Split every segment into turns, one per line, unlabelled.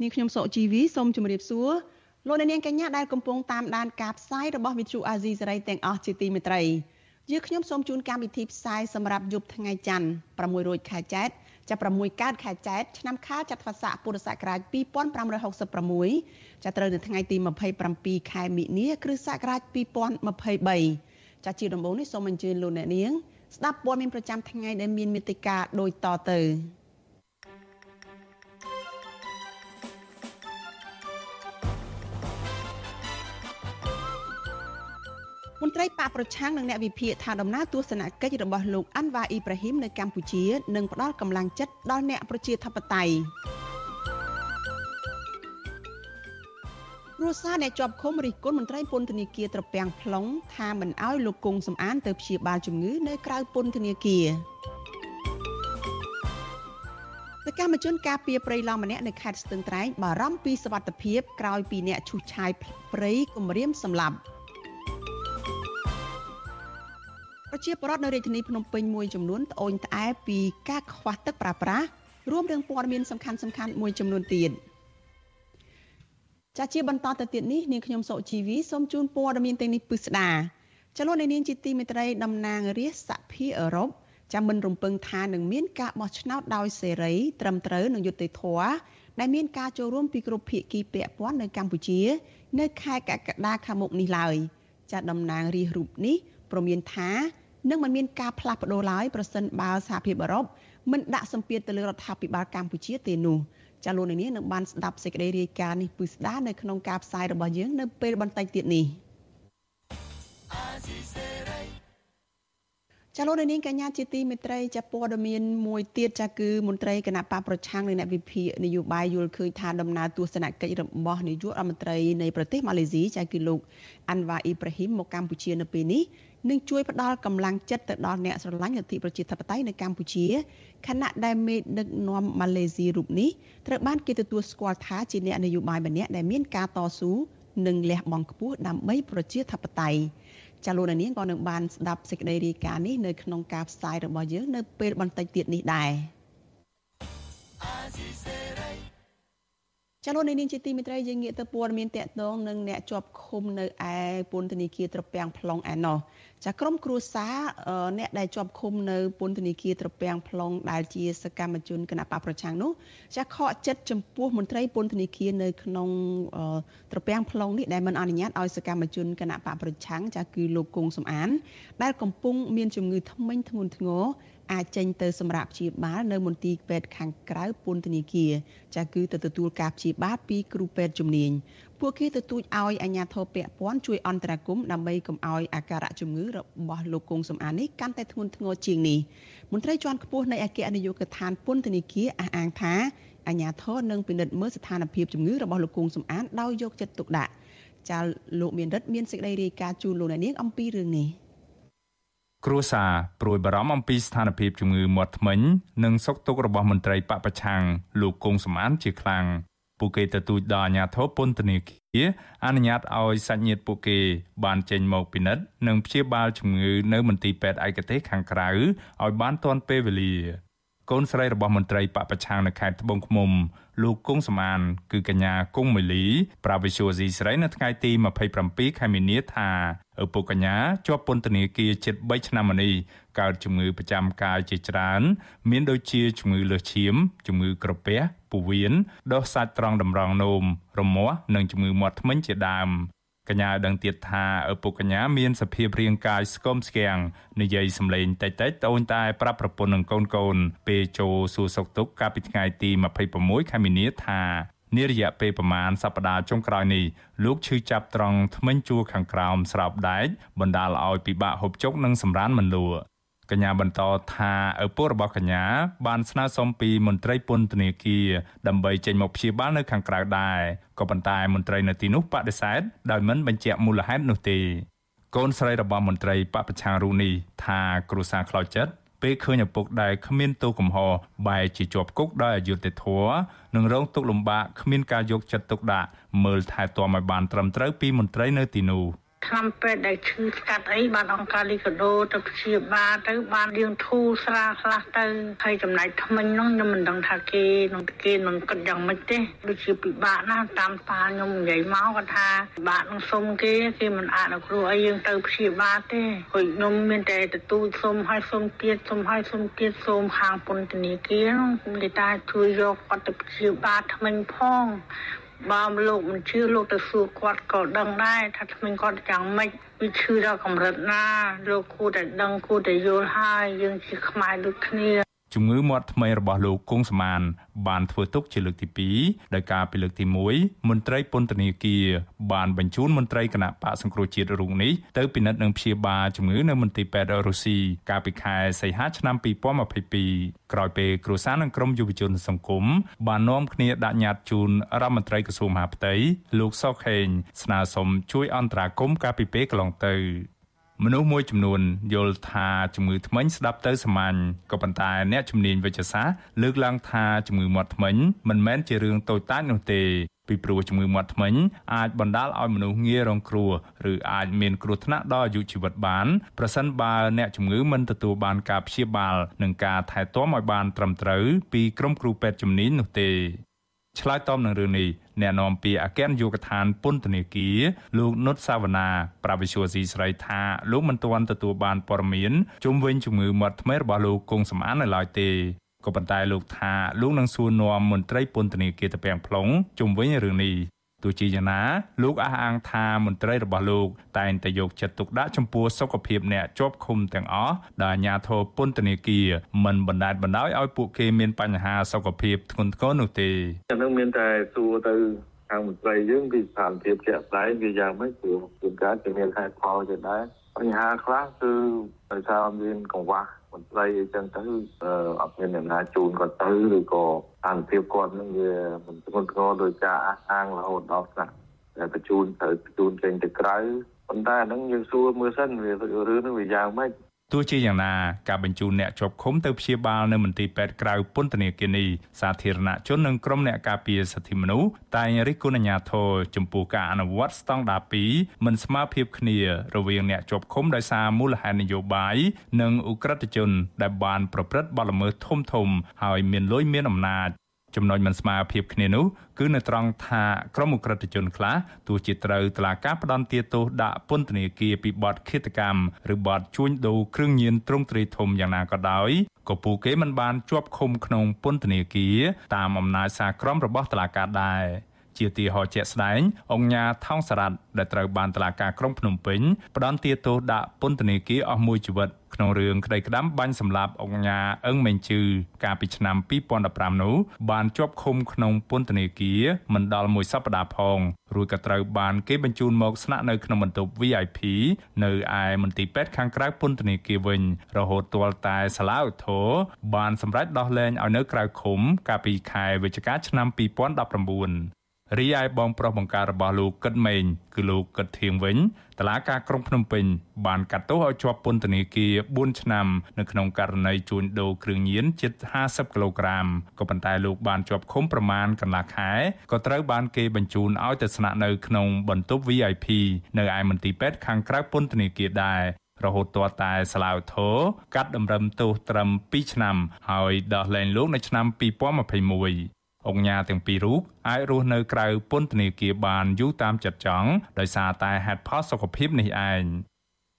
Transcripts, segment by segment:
នាងខ្ញុំសុជីវីសូមជម្រាបសួរលោកអ្នកនាងកញ្ញាដែលកំពុងតាមដានការផ្សាយរបស់ Vuthu Azizi Serai ទាំងអស់ជាទីមេត្រីយើខ្ញុំសូមជូនកម្មវិធីផ្សាយសម្រាប់យប់ថ្ងៃច័ន្ទ6រោចខែចែកចាប់6កើតខែចែកឆ្នាំខាលចត្វាស័កពុរសករាជ2566ចាប់ត្រូវនៅថ្ងៃទី27ខែមិនិនាគ្រិស្តសករាជ2023ចាជាដំបូងនេះសូមអញ្ជើញលោកអ្នកនាងស្ដាប់ព័ត៌មានប្រចាំថ្ងៃដែលមានមេតិការដូចតទៅ មន្ត្រីបកប្រឆាំងនិងអ្នកវិភាគថាដំណើរទស្សនកិច្ចរបស់លោកអាន់វ៉ាអ៊ីប្រាហ៊ីមនៅកម្ពុជានឹងផ្ដល់កម្លាំងចិត្តដល់អ្នកប្រជាធិបតេយ្យគ្រួសារអ្នកជាប់ឃុំរិះគន់មន្ត្រីពន្ធនាគារត្រពាំង plong ថាមិនអោយលោកគង់សំអានទៅព្យាបាលជំងឺនៅក្រៅពន្ធនាគារសកម្មជនការពារព្រៃឡង់ម្នាក់នៅខេត្តស្ទឹងត្រែងបារម្ភពីសវត្ថិភាពក្រោយពីអ្នកឈូសឆាយព្រៃគម្រាមសម្លាប់ ប្រជាពលរដ្ឋនៅរាជធានីភ្នំពេញមួយចំនួនត្អូញត្អែពីការខ្វះទឹកប្រើប្រាស់រួមទាំងព័ត៌មានសំខាន់សំខាន់មួយចំនួនទៀតចាជាបន្តទៅទៀតនេះនាងខ្ញុំសុជីវីសូមជូនព័ត៌មានទាំងនេះពិស្ដាចលនានាងជាទីមេត្រីតំណាងរាជសភាអឺរ៉ុបចាំមិនរំពឹងថានឹងមានការបោះឆ្នោតដោយសេរីត្រឹមត្រូវនិងយុត្តិធម៌ដែលមានការចូលរួមពីគ្រប់ភាគីពាក់ព័ន្ធនៅកម្ពុជា នៅខែកក្កដាខាងមុខនេះឡើយចាតំណាងរាជរូបនេះព្រមានថា នឹងមិនមានការផ្លាស់ប្ដូរឡើយប្រសិនបើសហភាពអឺរ៉ុបមិនដាក់សម្ពាធទៅលើរដ្ឋាភិបាលកម្ពុជាទេនោះចាលោកនាងនឹងបានស្ដាប់សេចក្តីរាយការណ៍នេះពឹស្ដានៅក្នុងការផ្សាយរបស់យើងនៅពេលបន្តិចទៀតនេះចាលោកនាងកញ្ញាជាទីមេត្រីចាព័ត៌មានមួយទៀតចាគឺមន្ត្រីគណៈបកប្រឆាំងនៃអ្នកវិភាគនយោបាយយល់ឃើញថាដំណើរទស្សនកិច្ចរបស់នាយករដ្ឋមន្ត្រីនៃប្រទេសម៉ាឡេស៊ីចាគឺលោកអាន់វ៉ាអ៊ីប្រាហ៊ីមមកកម្ពុជានៅពេលនេះ នឹងជួយផ្ដល់កម្លាំងចិត្តទៅដល់អ្នកស្រឡាញ់លទ្ធិប្រជាធិបតេយ្យនៅកម្ពុជាខណៈដែលមេដឹកនាំម៉ាឡេស៊ីរូបនេះត្រូវបានគេទទួលស្គាល់ថាជាអ្នកនយោបាយម្នាក់ដែលមានការតស៊ូនិងលះបង់ខ្ពស់ដើម្បីប្រជាធិបតេយ្យចាលោកនាងក៏នឹងបានស្ដាប់សេចក្តីរាយការណ៍នេះនៅក្នុងការផ្សាយរបស់យើងនៅពេលបន្តិចទៀតនេះដែរចលនានាងជាទីមេត្រីយើងងាកទៅព័ត៌មានតកតងនឹងអ្នកជាប់ឃុំនៅឯពន្ធនាគារត្រពាំង plong ឯណោះ ចាក្រុមគ្រួសារអ្នកដែលជាប់ឃុំនៅពន្ធនាគារត្រពាំង plong ដែលជាសកម្មជនគណបកប្រឆាំងនោះចាខកចិត្តចំពោះមន្ត្រីពន្ធនាគារនៅក្នុងត្រពាំង plong នេះដែលមិនអនុញ្ញាតឲ្យសកម្មជនគណបកប្រឆាំងចាគឺលោកគង់សំអាន ដែលកំពុងមានជំងឺធ្មេញធ្ងន់ធ្ងរអាចចេញទៅសម្រាប់ព្យាបាលនៅមន្ទីរពេទ្យខាងក្រៅពន្ធនាគារចាគឺទៅទទួលការព្យាបាលពីគ្រូពេទ្យជំនាញ ពួកគេទទូចឲ្យអាជ្ញាធរពាក់ព័ន្ធជួយអន្តរាគមន៍ដើម្បីកុំឲ្យអាការៈជំងឺរបស់លោកគង់សំអាននេះកាន់តែធ្ងន់ធ្ងរជាងនេះមន្ត្រីជាន់ខ្ពស់នៃអគ្គនាយកដ្ឋានពន្ធនាគារអះអាងថាអាជ្ញាធរនឹងពិនិត្យមើលស្ថានភាពជំងឺរបស់លោកគង់សំអានដោយយកចិត្តទុកដាក់ចាលោកមានរិទ្ធមានសេចក្តីរាយការណ៍ជូនលោកអ្នកនាងអំពីរឿងនេះ
គ្រួសារព្រួយបារម្ភអំពីស្ថានភាពជំងឺមាត់ធ្មេញនិងសុខទុក្ខរបស់មន្ត្រីបពប្រឆាំងលោកគង់សំអានជាខ្លាំង ពួកគេទទូចដល់អាជ្ញាធរពន្ធនាគារអនុញ្ញាតឲ្យសាច់ញាតិពួកគេបានចេញមកពិនិត្យនិងព្យាបាលជំងឺនៅមន្ទីរពេទ្យឯកទេសខាងក្រៅឲ្យបានទាន់ពេលវេលាកូនស្រីរបស់មន្ត្រីបពប្រឆាំងនៅខេត្តត្បូងឃ្មុំលោកគង់សមានគឺកញ្ញាគង់មូលីប្រាវិសុវស៊ីស្រីនៅថ្ងៃទី27ខែមីនាថាឪពុកកញ្ញាជាប់ពន្ធនាគារជិត3ឆ្នាំមកនេះកើតជំងឺប្រចាំកាយជាច្រើន មានដូចជាជំងឺលើសឈាមជំងឺក្រពះ ពោះវៀនដុសសាច់ត្រង់តម្រងនោមរមាស់និងជំងឺមាត់ធ្មេញជាដើមកញ្ញាដឹងទៀតថាឪពុកកញ្ញាមានសភាពរាងកាយស្គមស្គាំងនិយាយសម្លេងតិចតិចត្អូញតែប្រាប់ប្រពន្ធនិងកូនកូន ពេលចូលសួរសុខទុក្ខកាលពីថ្ងៃទី26ខែមីនាថានារយៈពេលប្រមាណសប្តាហ៍ចុងក្រោយនេះលោកឈឺចាប់ត្រង់ធ្មេញជួរខាងក្រោមស្រោបដែកបណ្ដាលឲ្យពិបាកហូបចុកនិងសម្រានមិនលក់ កញ្ញាបន្តថាឪពុករបស់កញ្ញាបានស្នើសុំពីមន្ត្រីពន្ធនាគារដើម្បីចេញមកព្យាបាលនៅខាងក្រៅដែរក៏ប៉ុន្តែមន្ត្រីនៅទីនោះបដិសេធដោយមិនបញ្ជាក់មូលហេតុនោះទេកូនស្រីរបស់មន្ត្រីបពប្រឆាំងរូនេះថាគ្រួសារខ្លោចចិត្តពេលឃើញឪពុកដែលគ្មានទោសកំហុសបែរជាជាប់គុកដោយអយុត្តិធម៌និងរងទុក្ខលំបាកគ្មានការយកចិត្តទុកដាក់មើលថែទាំឲ្យបានត្រឹមត្រូវពីមន្ត្រីនៅទីនោះ។
ថ្នាំពេទ្យដែលឈឺស្កាត់អីបានអង្គការលីកាដូទៅព្យាបាលទៅបានយើងធូរស្រាលខ្លះទៅហើយចំណែកថ្មិញនោះខ្ញុំមិនដឹងថាគេនឹងគេនឹងគិតយ៉ាងម៉េចទេដូចជាពិបាកណាស់តាមប៉ាខ្ញុំនិយាយមកគាត់ថាពិបាកនឹងសុំគេគេមិនអនុគ្រោះឲ្យយើងទៅព្យាបាលទេហើយខ្ញុំមានតែទទូចសុំឲ្យសុំទៀតសុំឲ្យសុំទៀតសូមខាងពន្ធនាគារនោះគេថាជួយយកគាត់ទៅព្យាបាលថ្មិញផង បើលោកមិនជឿលោកទៅសួរគាត់ក៏ដឹងដែរថាថ្មីគាត់យ៉ាងម៉េចវាឈឺដល់កម្រិតណាលោកគួរតែដឹងគួរតែយល់ហើយយើងជាខ្មែរដូចគ្នា
ជំងឺមាត់ថ្មីរបស់លោកគង់សមានបានធ្វើទុកជាលើកទី2ដោយការពីលើកទី1មន្ត្រីពន្ធនាគារបានបញ្ជូនមន្ត្រីគណៈបកសង្គ្រោះជាតិរូបនេះទៅពិនិត្យនិងព្យាបាលជំងឺនៅមន្ទីរពេទ្យរុស្ស៊ីកាលពីខែសីហាឆ្នាំ2022ក្រោយពេលគ្រួសារនិងក្រុមយុវជនសង្គមបាននាំគ្នាដាក់ញត្តិជូនរដ្ឋមន្ត្រីក្រសួងមហាផ្ទៃលោកសុកខេងស្នើសុំជួយអន្តរាគមន៍កាលពីពេលកន្លងទៅ មនុស្សមួយចំនួនយល់ថាជំងឺធ្មេញស្ដាប់ទៅសាមញ្ញក៏ប៉ុន្តែអ្នកជំនាញវិទ្យាសាស្ត្រលើកឡើងថាជំងឺមាត់ធ្មេញមិនមែនជារឿងតូចតាចនោះទេពីព្រោះជំងឺមាត់ធ្មេញអាចបណ្ដាលឲ្យមនុស្សងាយរងគ្រោះឬអាចមានគ្រោះថ្នាក់ដល់អាយុជីវិតបានប្រសិនបើអ្នកជំងឺមិនទទួលបានការព្យាបាលនិងការថែទាំឲ្យបានត្រឹមត្រូវពីក្រុមគ្រូពេទ្យជំនាញនោះទេ ឆ្លើយតបនឹងរឿងនេះអ្នកនាំពាក្យអគ្គនាយកដ្ឋានពន្ធនាគារលោកនុតសាវណ្ណាប្រាវិសុយស៊ីស្រីថាលោកមិនទាន់ទទួលបានព័ត៌មានជុំវិញជំងឺមាត់ធ្មេញរបស់លោកគង់សំអាននៅឡើយទេក៏ប៉ុន្តែលោកថាលោកនឹងសួរនាំមន្ត្រីពន្ធនាគារតាពាំង plong ជុំវិញរឿងនេះ ទោះជាយ៉ាងណាលោកអះអាងថាមន្ត្រីរបស់លោកតែងតែយកចិត្តទុកដាក់ចំពោះសុខភាពអ្នកជាប់ឃុំទាំងអស់ដែលអាជ្ញាធរពន្ធនាគារមិនបណ្តែតបណ្តោយឲ្យពួកគេមានបញ្ហាសុខភាពធ្ងន់ធ្ងរនោះទេ
អានឹងមានតែសួរទៅខាងមន្ត្រីយើងពីស្ថានភាពជាក់ស្ដែងវាយ៉ាងម៉េចព្រោះជួនកាលជាមានហេតុផលជាដែរបញ្ហាខ្លះគឺដោយសារមានកង្វះម ន្ត្រីអីចឹងទៅអត់មានអ្នកណាជូនគាត់ទៅឬក៏ស្ថានភាពគាត់នឹងវាមិនធ្ងន់ធ្ងរដោយការអះអាងរហូតដល់ស្នាក់តែបញ្ជូនត្រូវបញ្ជូនចេញទៅក្រៅប៉ុន្តែអានឹងយើងសួរមើលសិនវារឿងនឹងវាយ៉ាងម៉េច
ទោះជាយ៉ាងណាការបញ្ជូនអ្នកជាប់ឃុំទៅព្យាបាលនៅមន្ទីរពេទ្យក្រៅពន្ធនាគារនេះសាធារណជននិងក្រុមអ្នកការពារសិទ្ធិមនុស្សតែងរិះគន់អាជ្ញាធរចំពោះការអនុវត្តស្តង់ដារ2មិនស្មើភាពគ្នារវាងអ្នកជាប់ឃុំដោយសារមូលហេតុនយោបាយនិងឧក្រិដ្ឋជនដែលបានប្រព្រឹត្តបទល្មើសធំធំហើយមានលុយមានអំណាច ចំណុចមិនស្មើភាពគ្នានោះគឺនៅត្រង់ថាក្រុមអ ுக ្រិតជនខ្លះទោះជាត្រូវតឡាការផ្ដន់ទាទោសដាក់ពន្ធនាគារពីបទឃាតកម្មឬបទជួញដូរគ្រឿងញៀនទ្រង់ទ្រាយធំយ៉ាងណាក៏ដោយក៏ពួកគេមិនបានជាប់ឃុំក្នុងពន្ធនាគារតាមអំណាចសារក្រមរបស់តឡាការដែរ ជាទីហោជាក់ស្ដែងអង្គញាថោងសារ៉ាត់ដែលត្រូវបានតឡាការក្រុងភ្នំពេញផ្ដន្ទាទោសដាក់ពន្ធនាគារអស់មួយជីវិតក្នុងរឿងក្តីក្តាំបាញ់សម្លាប់អង្គញាអឹងមេងជឺកាលពីឆ្នាំ2015នោះបានជាប់ឃុំក្នុងពន្ធនាគារមិនដល់មួយសប្តាហ៍ផងរួចក៏ត្រូវបានគេបញ្ជូនមកស្នាក់នៅក្នុងបន្ទប់ VIP នៅឯមន្ទីរពេទ្យខាងក្រៅពន្ធនាគារវិញរហូតទាល់តែសាឡាឧទ្ធរបានសម្រេចដោះលែងឲ្យនៅក្រៅឃុំកាលពីខែវិច្ឆិកាឆ្នាំ2019 រីឯបងប្រុសបង្ការរបស់លោកកឹតម៉េងគឺលោកកឹតធៀងវិញតឡាការក្រុងភ្នំពេញបានកាត់ទោសឲ្យជាប់ពន្ធនាគារ4ឆ្នាំនៅក្នុងករណីជួញដូរគ្រឿងញៀនជិត50គីឡូក្រាមក៏ប៉ុន្តែលោកបានជាប់ឃុំប្រមាណកន្លះខែក៏ត្រូវបានគេបញ្ជូនឲ្យទៅស្នាក់នៅក្នុងបន្ទប់ VIP នៅឯមន្ទីរពេទ្យខាងក្រៅពន្ធនាគារដែររហូតទាល់តែសាឡាវធរកាត់តម្រឹមទោសត្រឹម2ឆ្នាំ ហើយដោះលែងលោកនៅឆ្នាំ2021 អង្គញាទាំងពីររូបអាចរស់នៅក្រៅពន្ធនាគារបានយូរតាមចិត្តចង់ដោយសារតែហេតុផលសុខភាពនេះឯង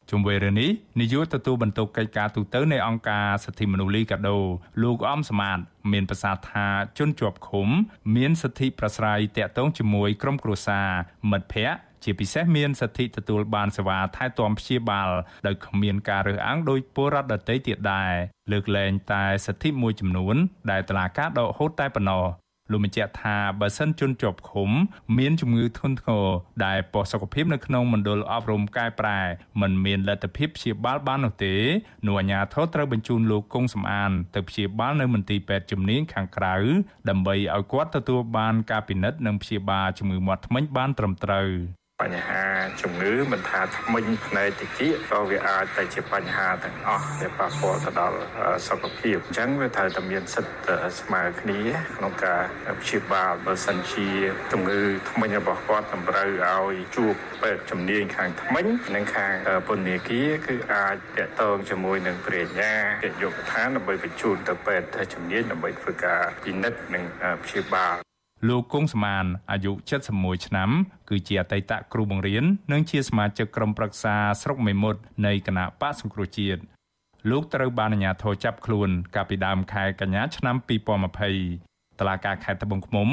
ជុំវិញរឿងនេះនាយកទទួលបន្ទុកកិច្ចការទូតនៃអង្គការសិទ្ធិមនុស្សលីកាដូលោកអំសមាតមានប្រសាសន៍ថាជនជាប់ឃុំ មានសិទ្ធិប្រស្រ័យតាក់ទងជាមួយក្រុមគ្រួសារមិត្តភ័ក្តិជាពិសេសមានសិទ្ធិទទួលបានសេវាថែទាំព្យាបាលដោយគ្មានការរើសអើងដោយពលរដ្ឋដទៃទៀតដែរលើកលែងតែសិទ្ធិមួយចំនួនដែលតឡាការដកហូតតែប៉ុណ្ណោះ លោកបញ្ជាក់ថាបើសិនជនជាប់ឃុំ មានជំងឺធ្ងន់ធ្ងរដែលប៉ុស្តិ៍សុខភាពនៅក្នុងមណ្ឌលអប់រំកែប្រែមិនមានលទ្ធភាពព្យាបាលបាននោះទេនោះអាជ្ញាធរត្រូវបញ្ជូនលោកគង់សំអានទៅព្យាបាលនៅមន្ទីរពេទ្យជំនាញខាងក្រៅដើម្បីឲ្យគាត់ទទួលបានការពិនិត្យនិងព្យាបាលជំងឺមាត់ធ្មេញបានត្រឹមត្រូវ
បញ្ហាជំងឺមិនថាធ្មេញផ្នែកតិចក៏វាអាចទៅជាបញ្ហាទាំងអស់ដែលប៉ះពាល់ទៅដល់សុខភាពអញ្ចឹងវាត្រូវតែមានសិទ្ធិស្មើគ្នាក្នុងការព្យាបាលបើសិនជាជំងឺធ្មេញរបស់គាត់តម្រូវឲ្យជួបពេទ្យជំនាញខាងធ្មេញនិងខាងពន្ធនាគារគឺអាចតាក់ទងជាមួយនឹងព្រះញ្ញាកិច្ចយុគឋានដើម្បីបញ្ជូនទៅពេទ្យជំនាញដើម្បីធ្វើការពិនិត្យនិងព្យាបាល
លោកគង់សមានអាយុ71ឆ្នាំគឺជាអតីតគ្រូបង្រៀននិងជាសមាជិកក្រុមប្រឹក្សាស្រុកមេមត់នៃគណៈបកសង្គ្រោះជាតិលោកត្រូវបានអាជ្ញាធរចាប់ខ្លួនកាលពីដើមខែកញ្ញាឆ្នាំ2020 តឡាការខេត្តត្បូងឃ្មុំ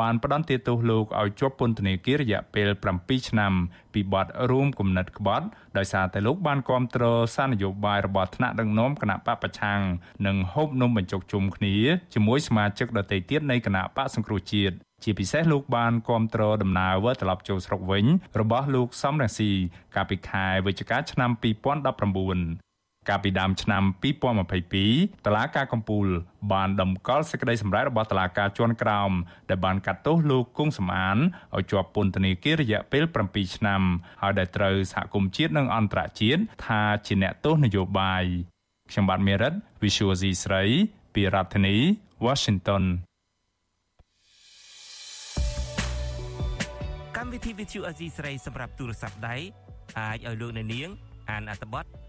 បានផ្តន្ទាទោសលោកឲ្យជាប់ពន្ធនាគាររយៈពេល7ឆ្នាំពីបទរួមគំនិតក្បត់ដោយសារតែលោកបានគាំទ្រសារនយោបាយរបស់ថ្នាក់ដឹកនាំគណៈបកប្រឆាំងនិងហូបនំបញ្ចុកជុំគ្នាជាមួយសមាជិកដទៃទៀតនៃគណៈបកសង្គ្រោះជាតិជាពិសេសលោកបានគាំទ្រដំណើរវិលត្រឡប់ចូលស្រុកវិញរបស់លោកសំរងស៊ីកាលពីខែវិច្ឆិកាឆ្នាំ2019 កាលពីដើមឆ្នាំ2022តឡាការកំពូលបានដំកល់សេចក្តីសម្រេចរបស់តឡាការជាន់ក្រោមដែលបានកាត់ទោសលោកគង់សំអានឲ្យជាប់ពន្ធនាគាររយៈពេល7ឆ្នាំហើយដែលត្រូវសហគមន៍ជាតិនិងអន្តរជាតិថាជាអ្នកទោសនយោបាយខ្ញុំបាទមេរិត Visual C ស្រីពីរដ្ឋធានី Washington
កម្មវិធី Visual C ស្រីសម្រាប់ទូរស័ព្ទដៃអាចឲ្យលោកអ្នកនាងអានអត្ថបទ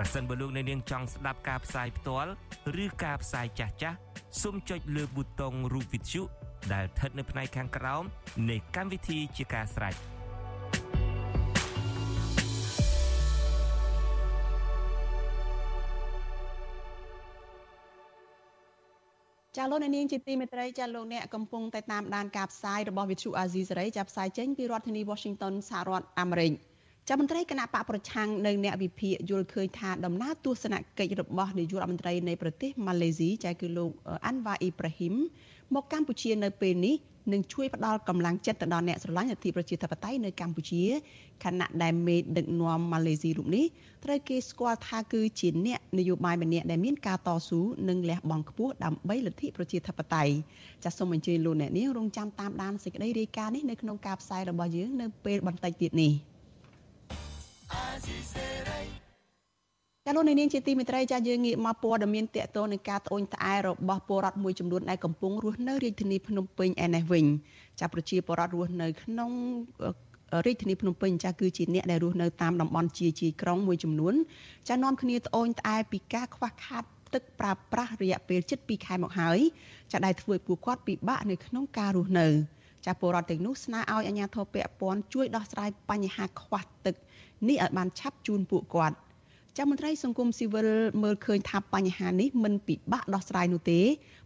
ប្រសិនបើលោកអ្នកនាងចង់ស្ដាប់ការផ្សាយផ្ទាល់ឬការផ្សាយចាស់ចាស់សូមចុចលើប៊ូតុងរូបវិទ្យុដែលស្ថិតនៅផ្នែកខាងក្រោមនៃកម្មវិធីជាការស្រេច
ចាលោកអ្នកនាងជាទីមេត្រីចាលោកអ្នកកំពុងតែតាមដានការផ្សាយរបស់វិទ្យុអាស៊ីសេរីចាផ្សាយចេញពីរដ្ឋធានី Washington សហរដ្ឋអាមេរិក ចាំមន្ត្រីគណៈបកប្រឆាំងនៅអ្នកវិភាគយល់ឃើញថាដំណើរទស្សនកិច្ចរបស់នាយករដ្ឋមន្ត្រីនៃប្រទេសម៉ាឡេស៊ីចែកគឺលោកអាន់វ៉ាអ៊ីប្រាហ៊ីមមកកម្ពុជានៅពេលនេះនឹងជួយផ្ដល់កម្លាំងចិត្តទៅដល់អ្នកស្រឡាញ់លទ្ធិប្រជាធិបតេយ្យនៅកម្ពុជាខណៈដែលមេដឹកនាំម៉ាឡេស៊ីរូបនេះត្រូវគេស្គាល់ថាគឺជាអ្នកនយោបាយម្នាក់ដែលមានការតស៊ូនិងលះបង់ខ្ពស់ដើម្បីលទ្ធិប្រជាធិបតេយ្យចាសសូមអញ្ជើញលោកអ្នកនាងរងចាំតាមដានសេចក្តីរាយការណ៍នេះនៅក្នុងការផ្សាយរបស់យើងនៅពេលបន្តិចទៀតនេះ។ចា លោកនាងជាទីមេត្រីចាយើងងាកមកព័ត៌មានតកតនឹងការត្អូញត្អែរបស់ពលរដ្ឋមួយចំនួនដែលកំពុងរស់នៅរាជធានីភ្នំពេញឯនេះវិញចាប្រជាពលរដ្ឋរស់នៅក្នុងរាជធានីភ្នំពេញចាគឺជាអ្នកដែលរស់នៅតាមតំបន់ជាជាក្រុងមួយចំនួនចានាំគ្នាត្អូញត្អែពីការខ្វះខាតទឹកប្រើប្រាស់រយៈពេលជិត2ខែមកហើយចាដែលធ្វើឲ្យពួកគាត់ពិបាកនៅក្នុងការរស់នៅ ចាពលរដ្ឋទាំងនោះស្នើឲ្យអាជ្ញាធរពាក់ព័ន្ធជួយដោះស្រាយបញ្ហាខ្វះទឹកនេះឲ្យបានឆាប់ជូនពួកគាត់ចាំមន្ត្រីសង្គមស៊ីវិលមើលឃើញថាបញ្ហានេះមិនពិបាកដោះស្រាយនោះទេ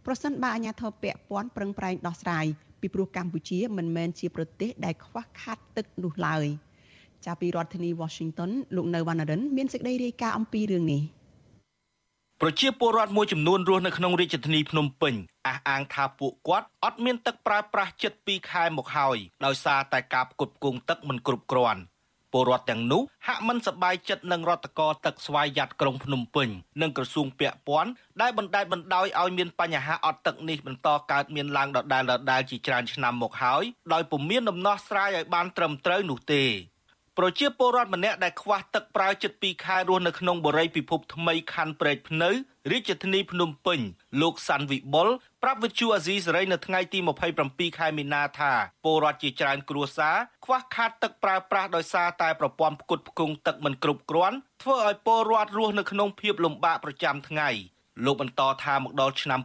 ប្រសិនបើអាជ្ញាធរពាក់ព័ន្ធប្រឹងប្រែងដោះស្រាយពីព្រោះកម្ពុជាមិនមែនជាប្រទេសដែលខ្វះខាតទឹកនោះឡើយចាប់ពីរដ្ឋធានី Washington លោកនៅវណ្ណរិនមានសេចក្តីរាយការណ៍អំពីរឿងនេះ
ប្រជាពលរដ្ឋមួយចំនួនរស់នៅក្នុងរាជធានីភ្នំពេញអះអាងថាពួកគាត់អត់មានទឹកប្រើប្រាស់ជិត2ខែមកហើយដោយសារតែការផ្គត់ផ្គង់ទឹកមិនគ្រប់គ្រាន់ពលរដ្ឋទាំងនោះហាក់មិនសប្បាយចិត្តនឹងរដ្ឋកោទឹកស្វ័យយ៉ាត់ក្រុងភ្នំពេញនិងក្រសួងពាក់ព័ន្ធដែលបណ្តែតបណ្ដោយឲ្យមានបញ្ហាអត់ទឹកនេះបន្តកើតមានឡើងដដែលដដែលជាច្រើនឆ្នាំមកហើយដោយពុំមានដំណោះស្រាយឲ្យបានត្រឹមត្រូវនោះទេ ប្រជាពលរដ្ឋម្នាក់ដែលខ្វះទឹកប្រើជិត2ខែរស់នៅក្នុងបរិយាពិភពថ្មីខណ្ឌព្រែកភ្នៅរាជធានីភ្នំពេញលោកសាន់វិបុលប្រាប់វិទ្យុអាស៊ីសេរីនៅថ្ងៃទី27ខែមីនាថាពលរដ្ឋជាច្រើនគ្រួសារខ្វះខាតទឹកប្រើប្រាស់ដោយសារតែប្រព័ន្ធផ្គត់ផ្គង់ទឹកមិនគ្រប់គ្រាន់ធ្វើឲ្យពលរដ្ឋរស់នៅក្នុងភាពលំបាកប្រចាំថ្ងៃលោកបន្តថាមកដល់ឆ្នាំ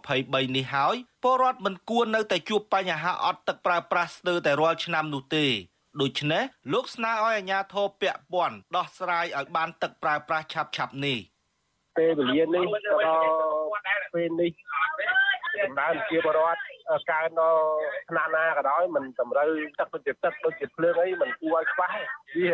2023នេះហើយពលរដ្ឋមិនគួរនៅតែជួបបញ្ហាអត់ទឹកប្រើប្រាស់ស្ទើរតែរាល់ឆ្នាំនោះទេ ដូច្នេះលោកស្នើឲ្យអាជ្ញាធរពាក់ព័ន្ធដោះស្រាយឲ្យបានទឹកប្រើប្រាស់ឆាប់ៗនេះ
ពេលវេលានេះទៅដល់ពេលនេះ សម្ដែងជាបរដ្ឋកើនដល់ឋានៈណាក៏ដោយមិនតម្រូវទឹកដូចជាទឹកដូចជាភ្លើងអីមិនគួរឲ្យខ្វះវា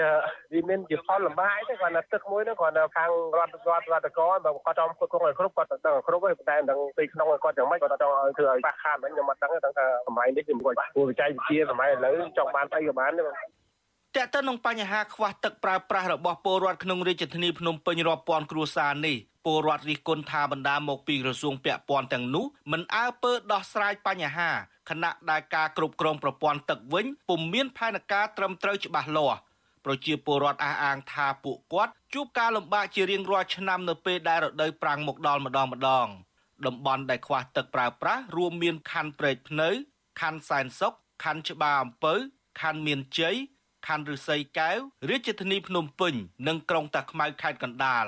វាមានជាផលលំបាកទេគាត់ថាទឹកមួយហ្នឹងគាត់នៅខាងរដ្ឋរដ្ឋរដ្ឋកោបើគាត់ចង់គ្រប់គ្រងឲ្យគ្រប់គាត់ដឹងឲ្យគ្រប់ហើយតែមិនដឹងពីក្នុងឲ្យគាត់យ៉ាងម៉េចគាត់ចង់ឲ្យធ្វើឲ្យខ្វះខាតមិនខ្ញុំមិនដឹងទេថាសម័យនេះគឺមិនគួរវិច័យវិទ្យាសម័យឥឡូវចង់បានស្អីក៏បានទេ
តើតើនឹងបញ្ហាខ្វះទឹកប្រើប្រាស់របស់ពលរដ្ឋក្នុងរាជធានីភ្នំពេញរាប់ពាន់គ្រួសារនេះ ពលរដ្ឋរិះគន់ថាបណ្ដាមកពីក្រសួងពាក់ព័ន្ធទាំងនោះមិនអើពើដោះស្រាយបញ្ហាខណៈដែលការគ្រប់គ្រងប្រព័ន្ធទឹកវិញពុំមានផែនការត្រឹមត្រូវច្បាស់លាស់ប្រជាពលរដ្ឋអះអាងថាពួកគាត់ជួបការលំបាកជារៀងរាល់ឆ្នាំនៅពេលដែលរដូវប្រាំងមកដល់ម្ដងម្ដងតំបន់ដែលខ្វះទឹកប្រើប្រាស់រួមមានខណ្ឌព្រែកភ្នៅខណ្ឌសែនសុខខណ្ឌច្បារអំពៅខណ្ឌមានជ័យខណ្ឌឫស្សីកែវរាជធានីភ្នំពេញ និងក្រុងតាខ្មៅខេត្តកណ្ដាល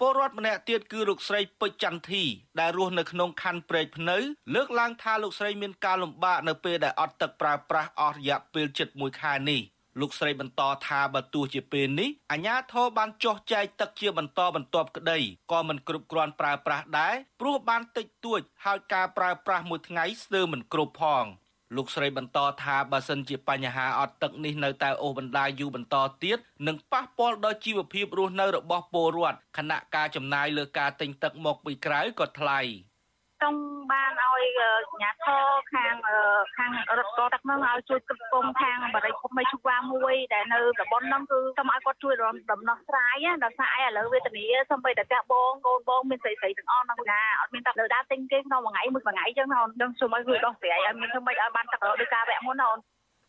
ពលរដ្ឋម្នាក់ទៀតគឺលោកស្រីពេជ្រចន្ទធីដែលរស់នៅក្នុងខណ្ឌព្រែកភ្នៅលើកឡើងថាលោកស្រីមានការលំបាកនៅពេលដែលអត់ទឹកប្រើប្រាស់អស់រយៈពេលជិត1ខែនេះលោកស្រីបន្តថាបើទោះជាពេលនេះអាជ្ញាធរបានចោះចែកទឹកជាបន្តបន្ទាប់ក្តីក៏មិនគ្រប់គ្រាន់ប្រើប្រាស់ដែរព្រោះបានតិចតួចហើយការប្រើប្រាស់មួយថ្ងៃស្ទើរមិនគ្រប់ផង។ លោកស្រីបន្តថាបើសិនជាបញ្ហាអត់ទឹកនេះនៅតែអូសបន្លាយយូរបន្តទៀតនឹងប៉ះពាល់ដល់ជីវភាពរស់នៅរបស់ពលរដ្ឋខណៈការចំណាយលើការទិញទឹកមកពីក្រៅក៏ថ្លៃ។
ចង់បានឲ្យអាជ្ញាធរខាងខាងរដ្ឋកោទឹកនឹងឲ្យជួយគ្រប់គ្រងខាងបរិយាគុំមេឈូវ៉ាមួយដែលនៅតំបន់ហ្នឹងគឺសូមឲ្យគាត់ជួយដំណោះស្រាយដល់សារឯឥឡូវវេទនីសូម្បីតែចាស់បងកូនបងមានស្រីស្រីទាំងអស់ហ្នឹងណាអត់មានតែលើដើរទិញគេក្នុងមួយថ្ងៃមួយថ្ងៃអញ្ចឹងណាអូនដឹងសូមឲ្យជួយដោះស្រាយឲ្យមានធ្វើម៉េចឲ្យបានទឹកដោយការវគ្គមុនណាអូន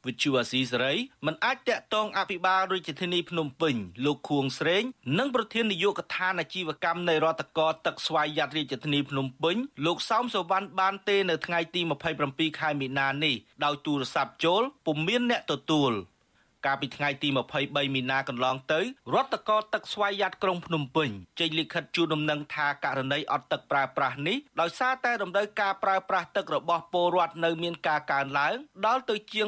វិទ្យុអាស៊ីសេរីមិនអាចតាក់ទងអភិបាលរាជធានីភ្នំពេញលោកខួងស្រេងនិងប្រធាននាយកដ្ឋានអាជីវកម្មនៃរដ្ឋកោទឹកស្វ័យយ័តរាជធានីភ្នំពេញលោកសោមសវណ្ណបានទេនៅថ្ងៃទី27ខែមីនានេះដោយទូរស័ព្ទចូលពុំមានអ្នកទទួល កាលពីថ្ងៃទី23មីនាកន្លងទៅរដ្ឋកោទឹកស្វ័យយ័តក្រុងភ្នំពេញចេញលិខិតជូនដំណឹងថាករណីអត់ទឹកប្រើប្រាស់នេះដោយសារតែរំដូវការប្រើប្រាស់ទឹករបស់ពលរដ្ឋនៅមានការកើនឡើងដល់ទៅជាង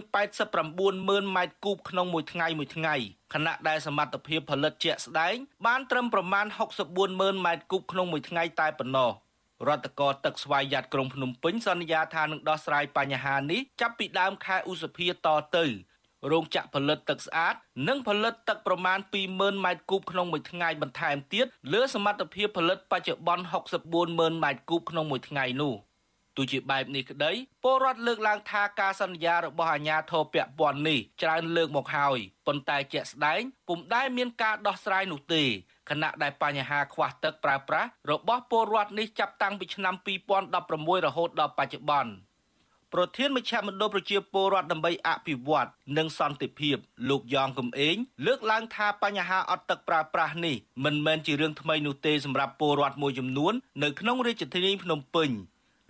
89ម៉ឺនម៉ែត្រគូបក្នុងមួយថ្ងៃមួយថ្ងៃខណៈដែលសមត្ថភាពផលិតជាក់ស្ដែងបានត្រឹមប្រមាណ64ម៉ឺនម៉ែត្រគូបក្នុងមួយថ្ងៃតែប៉ុណ្ណោះរដ្ឋកោទឹកស្វ័យយ័តក្រុងភ្នំពេញសន្យាថានឹងដោះស្រាយបញ្ហានេះចាប់ពីដើមខែឧសភាតទៅ រោងចក្រផលិតទឹកស្អាត និងផលិតទឹកប្រមាណ20000ម៉ែត្រគូបក្នុងមួយថ្ងៃបន្ថែមទៀតលើសមត្ថភាពផលិតបច្ចុប្បន្ន640,000ម៉ែត្រគូបក្នុងមួយថ្ងៃនោះទោះជាបែបនេះក្តីពលរដ្ឋលើកឡើងថាការសន្យារបស់អាជ្ញាធរពាក់ព័ន្ធនេះច្រើនលើកមកហើយប៉ុន្តែជាក់ស្ដែងពុំដែលមានការដោះស្រាយនោះទេខណៈដែលបញ្ហាខ្វះទឹកប្រើប្រាស់របស់ពលរដ្ឋនេះចាប់តាំងពីឆ្នាំ2016រហូតដល់បច្ចុប្បន្ន ប្រធានមជ្ឈមណ្ឌលប្រជាពលរដ្ឋដើម្បីអភិវឌ្ឍនិងសន្តិភាព លោកយ៉ងកំឯងលើកឡើងថាបញ្ហាអត់ទឹកប្រើប្រាស់នេះមិនមែនជារឿងថ្មីនោះទេសម្រាប់ពលរដ្ឋមួយចំនួននៅក្នុងរាជធានីភ្នំពេញ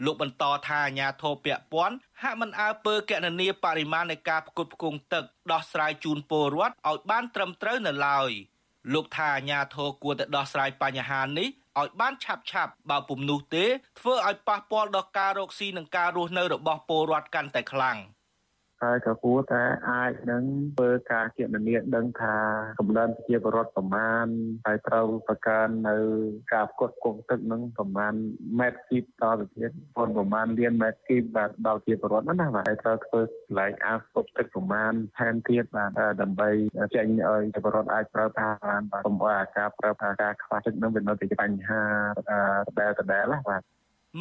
លោកបន្តថាអាញាធរពពាន់ហាក់មិនអើពើកណនីបរិមាណនៃការផ្គត់ផ្គង់ទឹកដោះស្រាយជូនពលរដ្ឋឲ្យបានត្រឹមត្រូវនៅឡើយលោកថាអាញាធរគួរតែដោះស្រាយបញ្ហានេះ ឲ្យបានឆាប់ឆាប់បើពុំនោះទេធ្វើឲ្យប៉ះពាល់ដល់ការរកស៊ីនិងការរស់នៅរបស់ពលរដ្ឋកាន់តែខ្លាំង។
ហើយក៏គួរតែអាចនឹងធ្វើការគណនាដឹងថាកម្លាំងប្រជាពលរដ្ឋប្រមាណហើយត្រូវប្រកាន់នៅការផ្គត់ផ្គង់ទឹកនឹងប្រមាណម៉ែត្រគីបដល់ទៅទៀតប៉ុនប្រមាណលានម៉ែត្រគីបបាទដល់ប្រជាពលរដ្ឋហ្នឹងណាបាទហើយត្រូវធ្វើកន្លែងអាស្តុបទឹកប្រមាណថែមទៀតបាទដើម្បីចេញឲ្យប្រជាពលរដ្ឋអាចប្រើប្រាស់បានបាទកុំឲ្យអាការប្រើប្រាស់ការខ្វះទឹកនឹងវានៅតែជាបញ្ហាដែលដដែលណាបាទ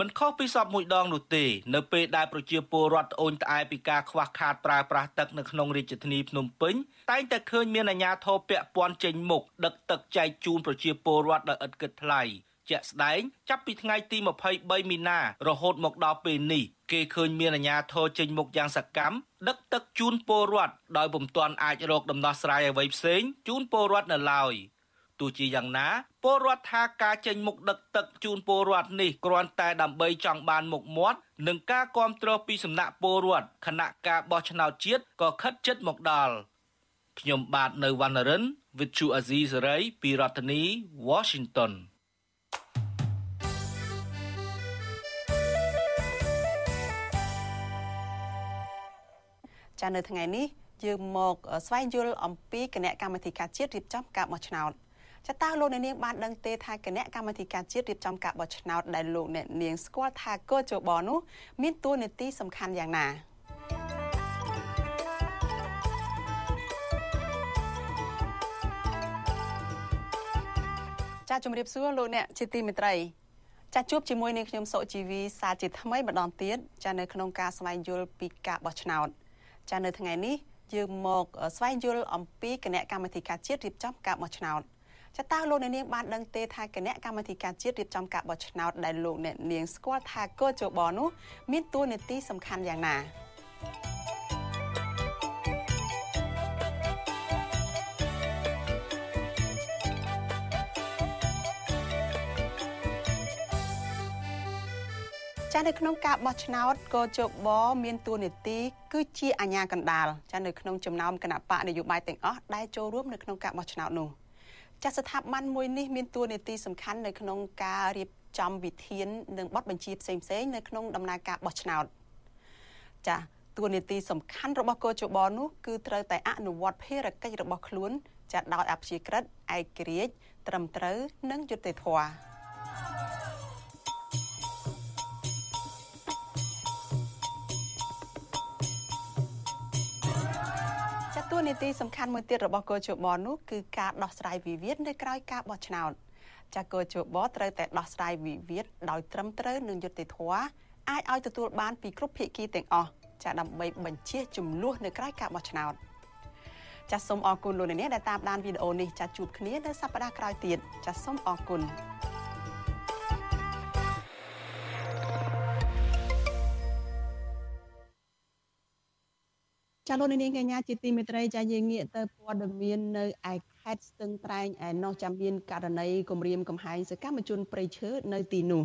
មិនខុសពីសពមួយដងនោះទេនៅពេលដែលប្រជាពលរដ្ឋត្អូញត្អែពីការខ្វះខាតប្រើប្រាស់ទឹកនៅក្នុងរាជធានីភ្នំពេញតែងតែឃើញមានអាជ្ញាធរពាក់ព័ន្ធចេញមុខដឹកទឹកចែកជូនប្រជាពលរដ្ឋដោយឥតគិតថ្លៃជាក់ស្ដែងចាប់ពីថ្ងៃទី23មីនារហូតមកដល់ពេលនេះគេឃើញមានអាជ្ញាធរចេញមុខយ៉ាងសកម្មដឹកទឹកជូនពលរដ្ឋដោយពុំទាន់អាចរកដំណោះស្រាយអ្វីផ្សេងជូនពលរដ្ឋនៅឡើយ។ ទោះជាយ៉ាងណាពលរដ្ឋថាការចេញមុខដឹកទឹកជូនពលរដ្ឋនេះគ្រាន់តែដើម្បីចង់បានមុខមាត់និងការគ្រប់គ្រងពីសំណាក់ពលរដ្ឋគណៈការបោះឆ្នោតជាតិក៏ខិតជិតមកដល់ខ្ញុំបាទនៅវណ្ណរិន With Chu Azizi Saray ពីរដ្ឋធានី Washington
ចានៅថ្ងៃនេះ
យើងមកស្វែងយល់អំពីគណៈកម្មាធិការជាតិរៀបចំការបោះឆ្នោត ចតាលោកអ្នកនាងបានដឹងទេថាគណៈកម្មាធិការជាតិរៀបចំការបោះឆ្នោតដែលលោកអ្នកនាងស្គាល់ថាកោជបនោះមានតួនាទីសំខាន់យ៉ាងណាចាជំរាបសួរលោកអ្នកជាទីមេត្រីចាជួបជាមួយនឹងខ្ញុំសុជីវីសាជាថ្មីម្ដងទៀតចានៅក្នុងការស្វែងយល់ពីការបោះឆ្នោតចានៅថ្ងៃនេះយើងមកស្វែងយល់អំពីគណៈកម្មាធិការជាតិរៀបចំការបោះឆ្នោត ចតើលោកអ្នកនាងបានដឹងទេថាគណៈកម្មាធិការជាតិរៀបចំការបោះឆ្នោតដែលលោកអ្នកនាងស្គាល់ថាកោជបនោះមានតួនាទីសំខាន់យ៉ាងណាចានៅក្នុងការបោះឆ្នោតកោជបមានតួនាទីគឺជាអាជ្ញាកណ្ដាលចានៅក្នុងចំណោមគណៈបកនយោបាយទាំងអស់ដែលចូលរួមនៅក្នុងការបោះឆ្នោតនោះ។ ចាស់ស្ថាប័នមួយនេះមានតួនាទីសំខាន់នៅក្នុងការរៀបចំវិធាននិងបទបញ្ជាផ្សេងៗនៅក្នុងដំណើរការបោះឆ្នោតចាស់តួនាទីសំខាន់របស់កោជបនោះគឺត្រូវតែអនុវត្តភារកិច្ចរបស់ខ្លួនចាត់ដោយអព្យាក្រឹតឯករាជ្យត្រឹមត្រូវនិងយុត្តិធម៌ួ នាទីសំខាន់មួយទៀតរបស់កោជបនោះគឺការដោះស្រាយវិវាទនៅក្រៅការបោះឆ្នោតចាកោជបត្រូវតែដោះស្រាយវិវាទដោយត្រឹមត្រូវនិងយុត្តិធម៌អាចឲ្យទទួលបានពីគ្រប់ភាគីទាំងអស់ចាដើម្បីបញ្ជាចំនួននៅក្រៅការបោះឆ្នោតចាសសូមអរគុណលោកអ្នកដែលតាមដានវីដេអូនេះចាសជួបគ្នានៅសប្តាហ៍ក្រោយទៀតចាសសូមអរគុណ
ចាលោកនាងកញ្ញាជាទីមេត្រីចាយើងងាកទៅព័ត៌មាននៅឯខេត្តស្ទឹងត្រែងឯណោះចាំមានករណីគម្រាមកំហែងសកម្មជនព្រៃឈើនៅទីនោះ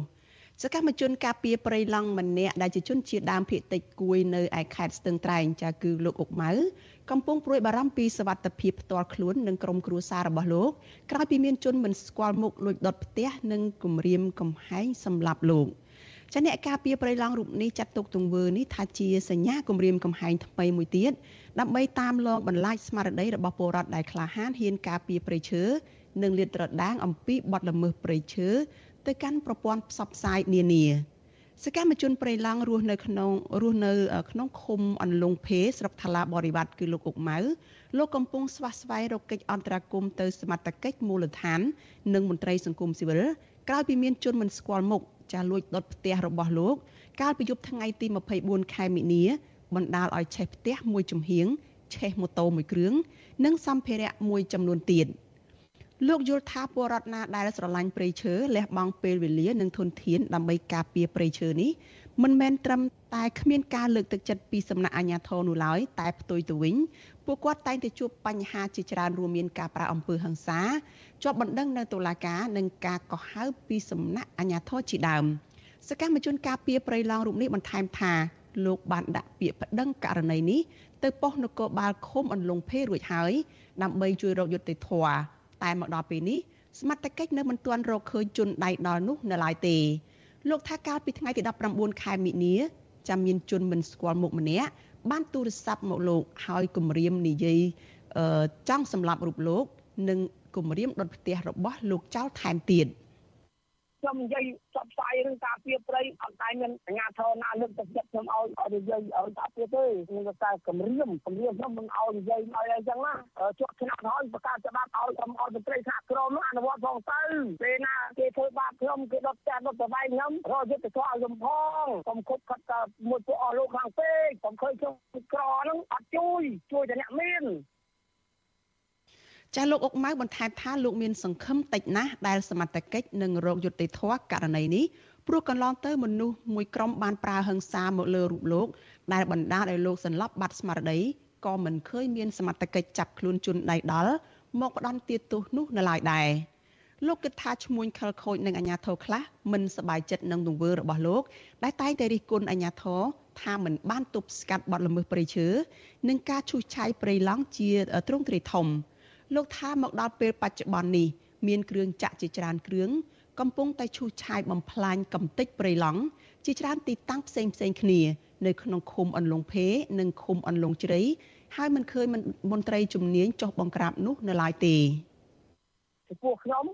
សកម្មជនការពារព្រៃឡង់ម្នាក់ដែលជាជនជាដើមភៀតតិចគួយនៅឯខេត្តស្ទឹងត្រែងចាគឺលោកអុកម៉ៅកំពុងព្រួយបារម្ភពីសវត្ថិភាពផ្ទាល់ខ្លួននិងក្រុមគ្រួសាររបស់លោកក្រោយពីមានជនមិនស្គាល់មុខលួចដុតផ្ទះនិងគំរាមកំហែងសម្លាប់លោក។ ចាអ្នកការពារប្រៃឡង់រូបនេះចាត់ទុកទង្វើនេះថាជាសញ្ញាគម្រាមកំហែងថ្មីមួយទៀតដើម្បីតាមលងបន្លាចស្មារតីរបស់ពលរដ្ឋដែលក្លាហានហ៊ានការពារប្រៃឈើនិងលាតត្រដាងអំពីបទល្មើសប្រៃឈើទៅកាន់ប្រព័ន្ធផ្សព្វផ្សាយនានាសកម្មជនប្រៃឡង់រស់នៅក្នុងរស់នៅក្នុងឃុំអន្លង់ភេស្រុកថាឡាបរិវត្តគឺលោកអុកម៉ៅលោកកំពុងស្វះស្វែងរកកិច្ចអន្តរាគមន៍ទៅសមត្ថកិច្ចមូលដ្ឋាន និងមន្ត្រីសង្គមស៊ីវិលក្រោយពីមានជនមិនស្គាល់មុខ ចាលួចដុតផ្ទះរបស់លោក កាលពីយប់ថ្ងៃទី24ខែមិនិនាបណ្ដាលឲ្យឆេះផ្ទះមួយចំហៀងឆេះម៉ូតូមួយគ្រឿងនិងសម្ភារៈមួយចំនួនទៀតលោកយល់ថាពលរដ្ឋណាដែលស្រឡាញ់ព្រៃឈើលះបង់ពេលវេលានិងធនធានដើម្បីការពារព្រៃឈើនេះ មិនមែនត្រឹមតែគ្មានការលើកទឹកចិត្តពីសំណាក់អាជ្ញាធរនោះឡើយតែផ្ទុយទៅវិញពួកគាត់តែងតែជួបបញ្ហាជាច្រើនរួមមានការប្រើអំពើហិង្សាជាប់បណ្ដឹងនៅតុលាការនិងការកោះហៅពីសំណាក់អាជ្ញាធរជាដើមសកម្មជនការពារប្រៃឡង់រូបនេះបន្ថែមថាលោកបានដាក់ពាក្យប្តឹងករណីនេះទៅប៉ុស្តិ៍នគរបាលឃុំអន្លង់ភេរួចហើយដើម្បីជួយរកយុត្តិធម៌តែមកដល់ពេលនេះសមត្ថកិច្ចនៅមិនទាន់រកឃើញជនដៃដល់នោះនៅឡើយទេ លោកថាកាលពីថ្ងៃទី19ខែមិនិនាចាំមានជនមិនស្គាល់មុខម្នាក់បានទូរស័ព្ទមកលោកហើយគម្រាមនិយាយចង់សម្លាប់រូបលោក និងគម្រាមដុតផ្ទះរបស់លោកចោលថែមទៀត។
ខ្ញុំនិយាយសបផ្សាយរឿងការពៀប្រៃអត់តែមានអាញាធរណាលើកទឹកចិត្តខ្ញុំឲ្យឲ្យនិយាយឲ្យការពៀទេខ្ញុំតែគម្រាមគម្រាមខ្ញុំមិនឲ្យនិយាយឲ្យអីចឹងណាជាប់ឆ្នាំហើយប្រកាសច្បាប់ឲ្យខ្ញុំឲ្យមន្ត្រីសហក្រមនោះអនុវត្តផងទៅពេលណាគេធ្វើបាបខ្ញុំគេដុតផ្ទះដុតប្រវែងខ្ញុំរកយុទ្ធធម៌ឲ្យខ្ញុំផងខ្ញុំគប់ខិតតែមួយពួកអស់លោកខាងពេកខ្ញុំឃើញខ្ញុំក្រហ្នឹងអត់ជួយជួយតែអ្នកមាន
ចាស់លោកអុកម៉ៅបន្ថែមថាលោកមានសង្ឃឹមតិចណាស់ដែលសមត្ថកិច្ចនឹងរកយុត្តិធម៌ករណីនេះព្រោះកន្លងទៅមនុស្សមួយក្រុមបានប្រើហិង្សាមកលើរូបលោក ដែលបណ្ដាលឲ្យលោកសន្លប់បាត់ស្មារតីក៏មិនឃើញមានសមត្ថកិច្ចចាប់ខ្លួនជនដៃដល់មកផ្ដន់ទាទោសនោះនៅឡើយដែរលោកគិតថាឈ្មួញខលខូចនឹងអាញាធរខ្លះមិនសប្បាយចិត្តនឹងទង្វើរបស់លោក ដែលតែងតែរិះគន់អាញាធរថាមិនបានទប់ស្កាត់បទល្មើសព្រៃឈើនិងការឈូសឆាយព្រៃឡង់ជាទ្រង់ទ្រាយធំ។ លោកថាមកដល់ពេលបច្ចុប្បន្ននេះមានគ្រឿងចាក់ជាច្រើនគ្រឿងកំពុងតែឈូសឆាយបំផ្លាញកំទេចព្រៃឡង់ជាច្រើនទីតាំងផ្សេងផ្សេងគ្នា នៅក្នុងឃុំអន្លង់ភេនិងឃុំអន្លង់ជ្រៃហើយមិនឃើញមន្ត្រីជំនាញចុះបង្ក្រាបនោះនៅឡើយទេ
ចំពោះខ្ញុំ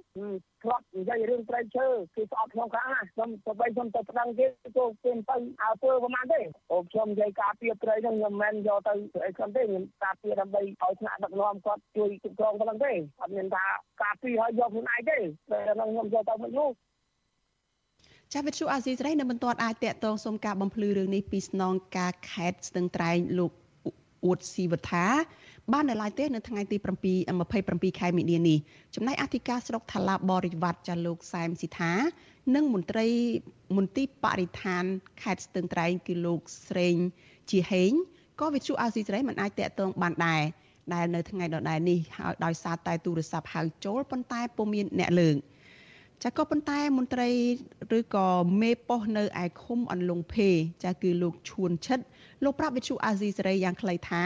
ធ្លាប់និយាយរឿងប្រៃឈើគឺស្អប់ខ្ញុំខ្លាំងណាស់ខ្ញុំទៅបីខ្ញុំទៅប្តឹងគេទៅគេទៅអើពើប្រហែលទេអូខ្ញុំនិយាយការពារប្រៃហ្នឹងខ្ញុំមិនមែនយកទៅអីខ្ញុំទេខ្ញុំការពារដើម្បីឲ្យថ្នាក់ដឹកនាំគាត់ជួយគ្រប់គ្រងប៉ុណ្្នឹងទេអត់មានថាការពារឲ្យយកខ្លួនឯងទេតែហ្នឹងខ្ញុំយកទៅមិននោះ
ចាវិទ្យុអាស៊ីសេរីនៅមិនទាន់អាចតាក់ទងសុំការបំភ្លឺរឿងនេះពីស្នងការខេត្តស្ទឹងត្រែងលោកអួតស៊ីវថា បាននៅឡើយទេនៅថ្ងៃទី7 27ខែមីនានេះចំណែកអធិការស្រុកថាឡាបរិវត្តចាលោកសែមស៊ីថានិងមន្ត្រីមន្ទីរបរិស្ថានខេត្តស្ទឹងត្រែងគឺលោកស្រេងជាហេងក៏វិទ្យុអាស៊ីសេរីមិនអាចតាក់ទងបានដែរដែលនៅថ្ងៃដដែលនេះហើយដោយសារតែទូរស័ព្ទហៅចូលប៉ុន្តែពុំមានអ្នកលើកចាក៏ប៉ុន្តែមន្ត្រីឬក៏មេប៉ុស្តិ៍នៅឯឃុំអន្លង់ភេចាគឺលោកឈួនឈិតលោកប្រាប់វិទ្យុអាស៊ីសេរីយ៉ាងខ្លីថា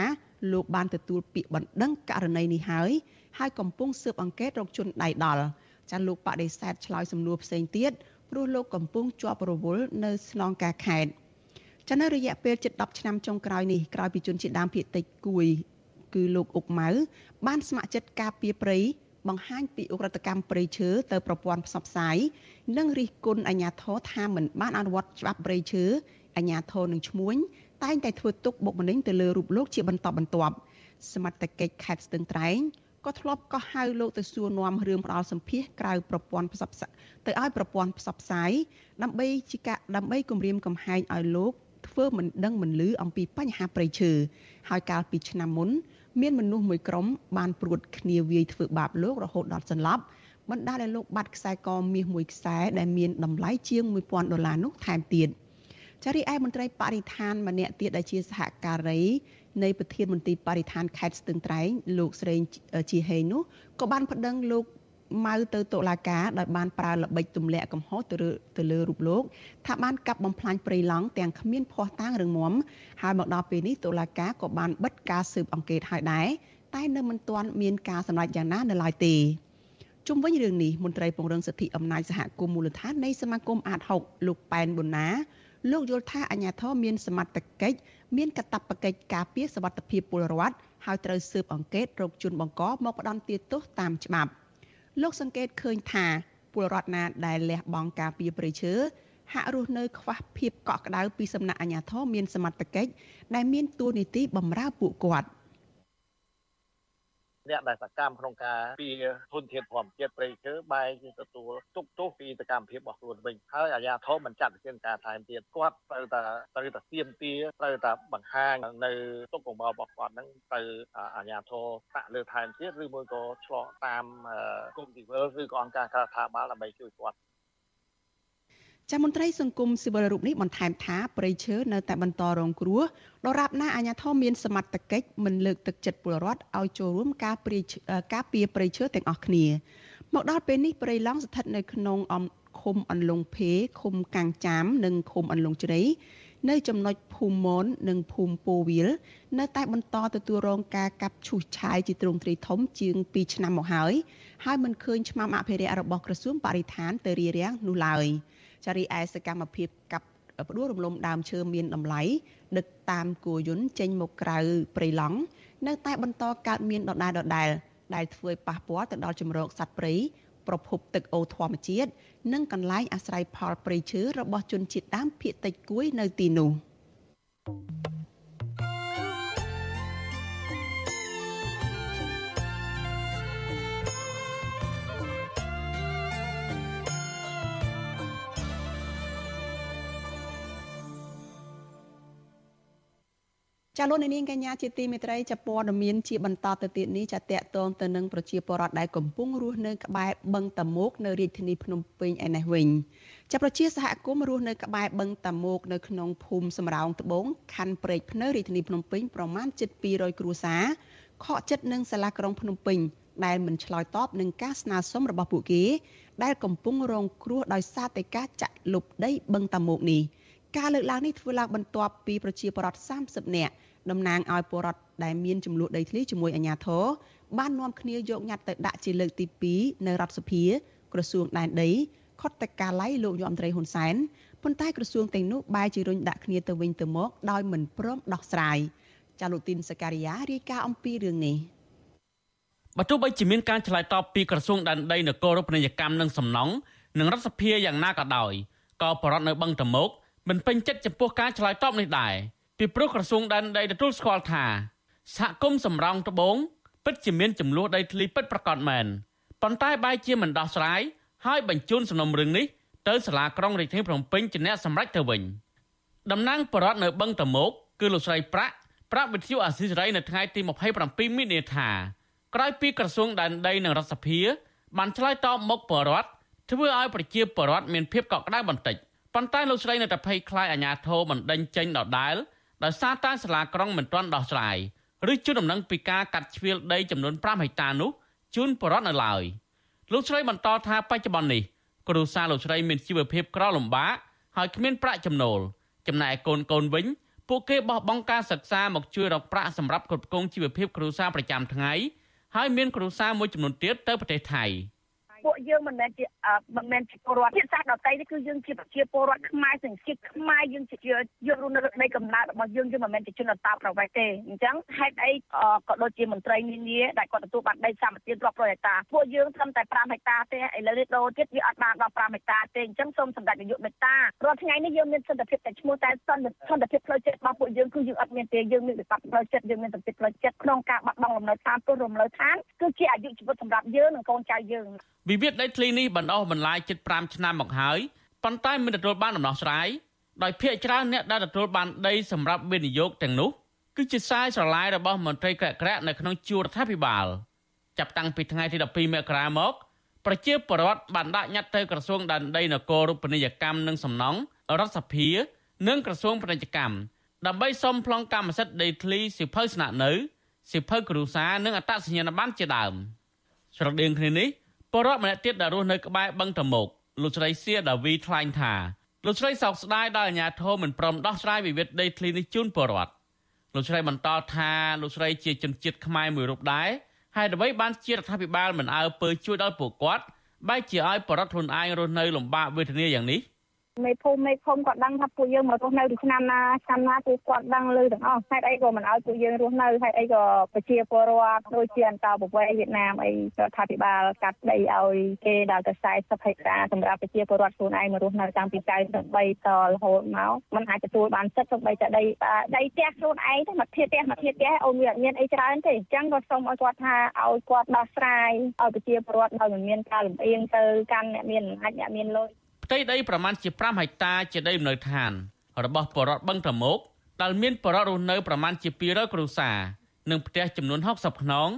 លោកបានទទួលពាក្យបណ្ដឹងករណីនេះហើយហើយកំពុងស៊ើបអង្កេតរកជនដៃដល់ចាលោកបដិសេធឆ្លើយសំណួរផ្សេងទៀតព្រោះលោកកំពុងជាប់រវល់នៅស្នងការខេត្តចានៅរយៈពេលជិត10ឆ្នាំចុងក្រោយនេះក្រោយពីជនជាតិដើមភាគតិចគួយគឺលោកអុកម៉ៅបានស្ម័គ្រចិត្តការពារព្រៃបង្ហាញពីអ ுக ្រិតកម្មព្រៃឈើទៅប្រព័ន្ធផ្សព្វផ្សាយនិងរិះគន់អាជ្ញាធរថាមិនបានអនុវត្តច្បាប់ព្រៃឈើអាជ្ញាធរនឹងឈ្មួញ តែងតែធ្វើទុកបុកម្នេញទៅលើរូបលោកជាបន្តបន្ទាប់សមត្ថកិច្ចខេត្តស្ទឹងត្រែងក៏ធ្លាប់ក៏ហៅលោកទៅសួរនាំរឿងផ្ដាល់សម្ភារក្រៅប្រព័ន្ធផ្សព្វផ្សាយទៅឲ្យប្រព័ន្ធផ្សព្វផ្សាយដើម្បីជាការដើម្បីគម្រាមកំហែងឲ្យលោកធ្វើមិនដឹងមិនលឺអំពីបញ្ហាប្រៃឈើហើយកាលពីឆ្នាំមុន មានមនុស្សមួយក្រុមបានព្រួតគ្នាវាយធ្វើបាបលោករហូតដល់សន្លប់បណ្ដាលឲ្យលោកបាត់ខ្សែកមាសមួយខ្សែដែលមានតម្លៃជាង1000ដុល្លារនោះថែមទៀត ចារីឯមន្ត្រីបរិស្ថានម្នាក់ទៀតដែលជាសហការីនៃប្រធានមន្ត្រីបរិស្ថានខេត្តស្ទឹងត្រែងលោកស្រេងជាហេងនោះក៏បានប្តឹងលោកម៉ៅទៅតុលាការដោយបានប្រើល្បិចទម្លាក់កំហុសទៅលើទៅលើរូបលោកថាបានកាប់បំផ្លាញព្រៃឡង់ទាំងគ្មានភ័ស្តុតាងរឹងមាំហើយមកដល់ពេលនេះតុលាការក៏បានបិទការស៊ើបអង្កេតឲ្យដែរតែនៅមិនទាន់មានការសម្រេចយ៉ាងណានៅឡើយទេជុំវិញរឿងនេះមន្ត្រីពង្រឹងសិទ្ធិអំណាចសហគមន៍មូលដ្ឋាននៃសមាគមអាត6លោកប៉ែនប៊ុនណា លោកយល់ថាអាញាធរមានសមត្ថកិច្ចមានកាតព្វកិច្ចការពារសវត្ថិភាពពលរដ្ឋហើយត្រូវស៊ើបអង្កេតរកជនបង្កមកផ្ដន្ទាទោសតាមច្បាប់លោកសង្កេតឃើញថាពលរដ្ឋណាដែលលះបង់ការពារព្រៃឈើហាក់រស់នៅខ្វះភាពកក់ក្ដៅពីសំណាក់អាជ្ញាធរមានសមត្ថកិច្ចដែលមានតួនាទីបម្រើពួកគាត់។
អ្នកដែលសកម្មក្នុងការពីធនធានធម្មជាតិព្រៃឈើបែរជាទទួលទុកទោសពីសកម្មភាពរបស់ខ្លួនវិញហើយអាជ្ញាធរមិនចាត់វិធានការថែមទៀតគាត់ត្រូវតែត្រូវតែទៀមទាត្រូវតែបង្ហាញនៅទុកកង្វល់របស់គាត់ហ្នឹងទៅអាជ្ញាធរតាក់លើថែមទៀតឬមួយក៏ឆ្លងតាមគុំស៊ីវិលឬក៏អង្គការក្រៅរដ្ឋាភិបាលដើម្បីជួយគាត់
ចាមន្ត្រីសង្គមស៊ីវិលរូបនេះបន្ថែមថាប្រៃឈើនៅតែបន្តរងគ្រោះដរាបណាអាជ្ញាធរមានសមត្ថកិច្ចមិនលើកទឹកចិត្តពលរដ្ឋឲ្យចូលរួមការព្រាការពារប្រៃឈើទាំងអស់គ្នាមកដល់ពេលនេះប្រៃឡង់ស្ថិតនៅក្នុងអំឃុំអន្លង់ភេឃុំកាំងចាម និងឃុំអន្លង់ជ្រៃនៅចំណុចភូមិមននិងភូមិពោវិលនៅតែបន្តទទួលរងការកាប់ឈូសឆាយជាទ្រង់ទ្រាយធំជាង2ឆ្នាំមកហើយហើយមិនឃើញឆ្មាំអភិរក្សរបស់ក្រសួងបរិស្ថានទៅរារាំងនោះឡើយ។ ចារីឯសកម្មភាពកាប់ផ្ដួលរំលំដើមឈើមានតម្លៃដឹកតាមគោយន្តចេញមកក្រៅព្រៃឡង់នៅតែបន្តកើតមានដដែលដដែលដែលធ្វើឲ្យប៉ះពាល់ទៅដល់ជំរកសត្វព្រៃប្រភពទឹកអូរធម្មជាតិនិងកន្លែងអាស្រ័យផលព្រៃឈើរបស់ជនជាតិដើមភាគតិចគួយនៅទីនោះ ចាលោកនាងកញ្ញាជាទីមេត្រីចាព័ត៌មានជាបន្តទៅទៀតនេះចាតកតងទៅនឹងប្រជាពលរដ្ឋដែលកំពុងរស់នៅក្បែរបឹងតាមុកនៅរាជធានីភ្នំពេញឯនេះវិញចាប្រជាសហគមន៍រស់នៅក្បែរបឹងតាមុកនៅក្នុងភូមិសំរោងត្បូងខណ្ឌព្រែកភ្នៅរាជធានីភ្នំពេញប្រមាណជិត200គ្រួសារខកចិត្តនឹងសាលាក្រុងភ្នំពេញដែលមិនឆ្លើយតបនឹងការស្នើសុំរបស់ពួកគេដែលកំពុងរងគ្រោះដោយសារតែការចាក់លុបដីបឹងតាមុកនេះការលើកឡើងនេះធ្វើឡើងបន្ទាប់ពីប្រជាពលរដ្ឋ30នាក់ តំណាងឲ្យពលរដ្ឋដែលមានចំនួនដីធ្លីជាមួយអាជ្ញាធរបាននាំគ្នាយកញត្តិទៅដាក់ជាលើកទី2នៅរដ្ឋសភា ក្រសួងដែនដីខុទ្ទកាល័យលោកយមត្រីហ៊ុនសែនប៉ុន្តែក្រសួងទាំងនោះបែរជារុញដាក់គ្នាទៅវិញទៅមកដោយមិនព្រមដោះស្រាយចាលោកទីនសការីយ៉ារាយការណ៍អំពីរឿងនេះ
បើទោះបីជាមានការឆ្លើយតបពីក្រសួងដែនដីនគររូបនីយកម្មនិងសំណង់និងរដ្ឋសភាយ៉ាងណាក៏ដោយក៏បរដ្ឋនៅបឹងតមោកមិនពេញចិត្តចំពោះការឆ្លើយតបនេះដែរ ពីព្រោះក្រសួងដែនដីទទួលស្គាល់ថាសហគមន៍សំរោងត្បូងពិតជាមានចំនួនដីធ្លីពិតប្រាកដមែនប៉ុន្តែបែរជាមិនដោះស្រាយហើយបញ្ជូនសំណុំរឿងនេះទៅសាលាក្រុងរាជធានីភ្នំពេញជាអ្នកសម្រេចទៅវិញតំណាងបរដ្ឋនៅបឹងតមោកគឺលោកស្រីប្រាក់ប្រាប់វិទ្យុអាស៊ីសេរីនៅថ្ងៃទី27មីនាថាក្រោយពីក្រសួងដែនដីនិងរដ្ឋសភាបានឆ្លើយតបមកបរដ្ឋធ្វើឲ្យប្រជាពលរដ្ឋមានភាពកក់ក្ដៅបន្តិចប៉ុន្តែលោកស្រីនៅតែភ័យខ្លាចអាជ្ញាធរមិនដេញចេញដដែល ដោយសារតែសាលាក្រុងមិនទាន់ដោះស្រាយឬជូនដំណឹងពីការកាត់ជ្រៀលដីចំនួន5ហិកតានោះជូនបរដ្ឋនៅឡើយលោកស្រីបន្តថាបច្ចុប្បន្ននេះគ្រួសារលោកស្រីមានជីវភាពក្រលំបាកហើយគ្មានប្រាក់ចំណូលចំណែកកូនកូនវិញពួកគេបោះបង់ការសិក្សាមកជួយរកប្រាក់សម្រាប់គ្រប់គ្រងជីវភាពគ្រួសារប្រចាំថ្ងៃហើយមានគ្រួសារមួយចំនួនទៀតទៅប្រទេសថៃ។
ពួកយើងមិនមែនជាមិនមែនជាពលរដ្ឋជាតិសាសន៍ដទៃនេះគឺយើងជាប្រជាពលរដ្ឋខ្មែរសញ្ជាតិខ្មែរយើងជាយើងរស់នៅនៃកំណើតរបស់យើងយើងមិនមែនជាជនអន្តោប្រវេសន៍ទេអញ្ចឹងហេតុអីក៏ដូចជាមន្ត្រីនានាដែលគាត់ទទួលបានដីសម្បត្តិរាប់រយហិកតាពួកយើងត្រឹមតែ5ហិកតាទេឥឡូវនេះដូរទៀតវាអត់បានដល់5ហិកតាទេអញ្ចឹងសូមសម្ដេចនាយកមេត្តារាល់ថ្ងៃនេះយើងមានសន្តិភាពតែឈ្មោះតែសន្តិសន្តិភាពផ្លូវចិត្តរបស់ពួកយើងគឺយើងអត់មានទេយើងមានវិបត្តិផ្លូវចិត្តយើងមានសន្តិភាពផ្លូវចិត្តក្នុងការបាត់បង់លំនៅឋានទោះរំលៅឋានគឺជាអាយុជីវិតសម្រាប់យើងនិងកូនចៅយើង
វិវាទដីធ្លីនេះបណ្ដោះបន្លាយជិត5ឆ្នាំមកហើយប៉ុន្តែមិនទទួលបានដំណោះស្រាយដោយភាគច្រើនអ្នកដែលទទួលបានដីសម្រាប់វិនិយោគទាំងនោះគឺជាខ្សែស្រឡាយរបស់មន្ត្រីក្រាក់ក្រាក់នៅក្នុងជួររដ្ឋាភិបាលចាប់តាំងពីថ្ងៃទី12មករាមកប្រជាពលរដ្ឋបានដាក់ញត្តិទៅក្រសួងដែនដីនគររូបនីយកម្មនិងសំណង់រដ្ឋសភានិងក្រសួងពាណិជ្ជកម្មដើម្បីសុំប្លង់កម្មសិទ្ធិដីធ្លីសិភៅស្នាក់នៅសិភៅគ្រួសារនិងអត្តសញ្ញាណប័ណ្ណជាដើមស្រដៀងគ្នានេះ ពលរដ្ឋម្នាក់ទៀតដែលរស់នៅក្បែរបឹងតមោកលោកស្រីសៀដាវីថ្លែងថាលោកស្រីសោកស្ដាយដែលអាជ្ញាធរមិនព្រមដោះស្រាយវិវាទដីធ្លីនេះជូនពលរដ្ឋលោកស្រីបន្តថាលោកស្រីជាជនជាតិខ្មែរមួយរូបដែរហើយអ្វីបានជារដ្ឋាភិបាលមិនអើពើជួយដល់ពួកគាត់បែរជាឲ្យបរដ្ឋខ្លួនឯងរស់នៅលំបាកវេទនាយ៉ាងនេះ
មេភូមិមេឃុំក៏ដឹងថាពួកយើងមករស់នៅពីឆ្នាំណាឆ្នាំណាគឺគាត់ដឹងលើទាំងអស់ហេតុអីក៏មិនឲ្យពួកយើងរស់នៅហេតុអីក៏ប្រជាពលរដ្ឋដូចជាអន្តរប្រវេសន៍វៀតណាមអីរដ្ឋាភិបាលកាត់ដីឲ្យគេដល់ទៅ40ហិកតាសម្រាប់ប្រជាពលរដ្ឋខ្លួនឯងមករស់នៅតាំងពី93តរហូតមកมันអាចទទួលបានសិទ្ធិទៅបីតែដីដីផ្ទះខ្លួនឯងទៅមកធាផ្ទះមកធាផ្ទះអូនវាអត់មានអីច្រើនទេអញ្ចឹងក៏សូមឲ្យគាត់ថាឲ្យគាត់ដោះស្រាយឲ្យប្រជាពលរដ្ឋដោយមិនមានការលំអៀងទៅកាន់អ្នកមានអំណាចអ្នកមានលុយ
ផ្ទៃដីប្រមាណជា5ហិកតាជាដីលំនៅឋាន របស់បរតបឹងត្រមោកដែលមានបរតរស់នៅប្រមាណជា200គ្រួសារនិងផ្ទះចំនួន60ខ្នង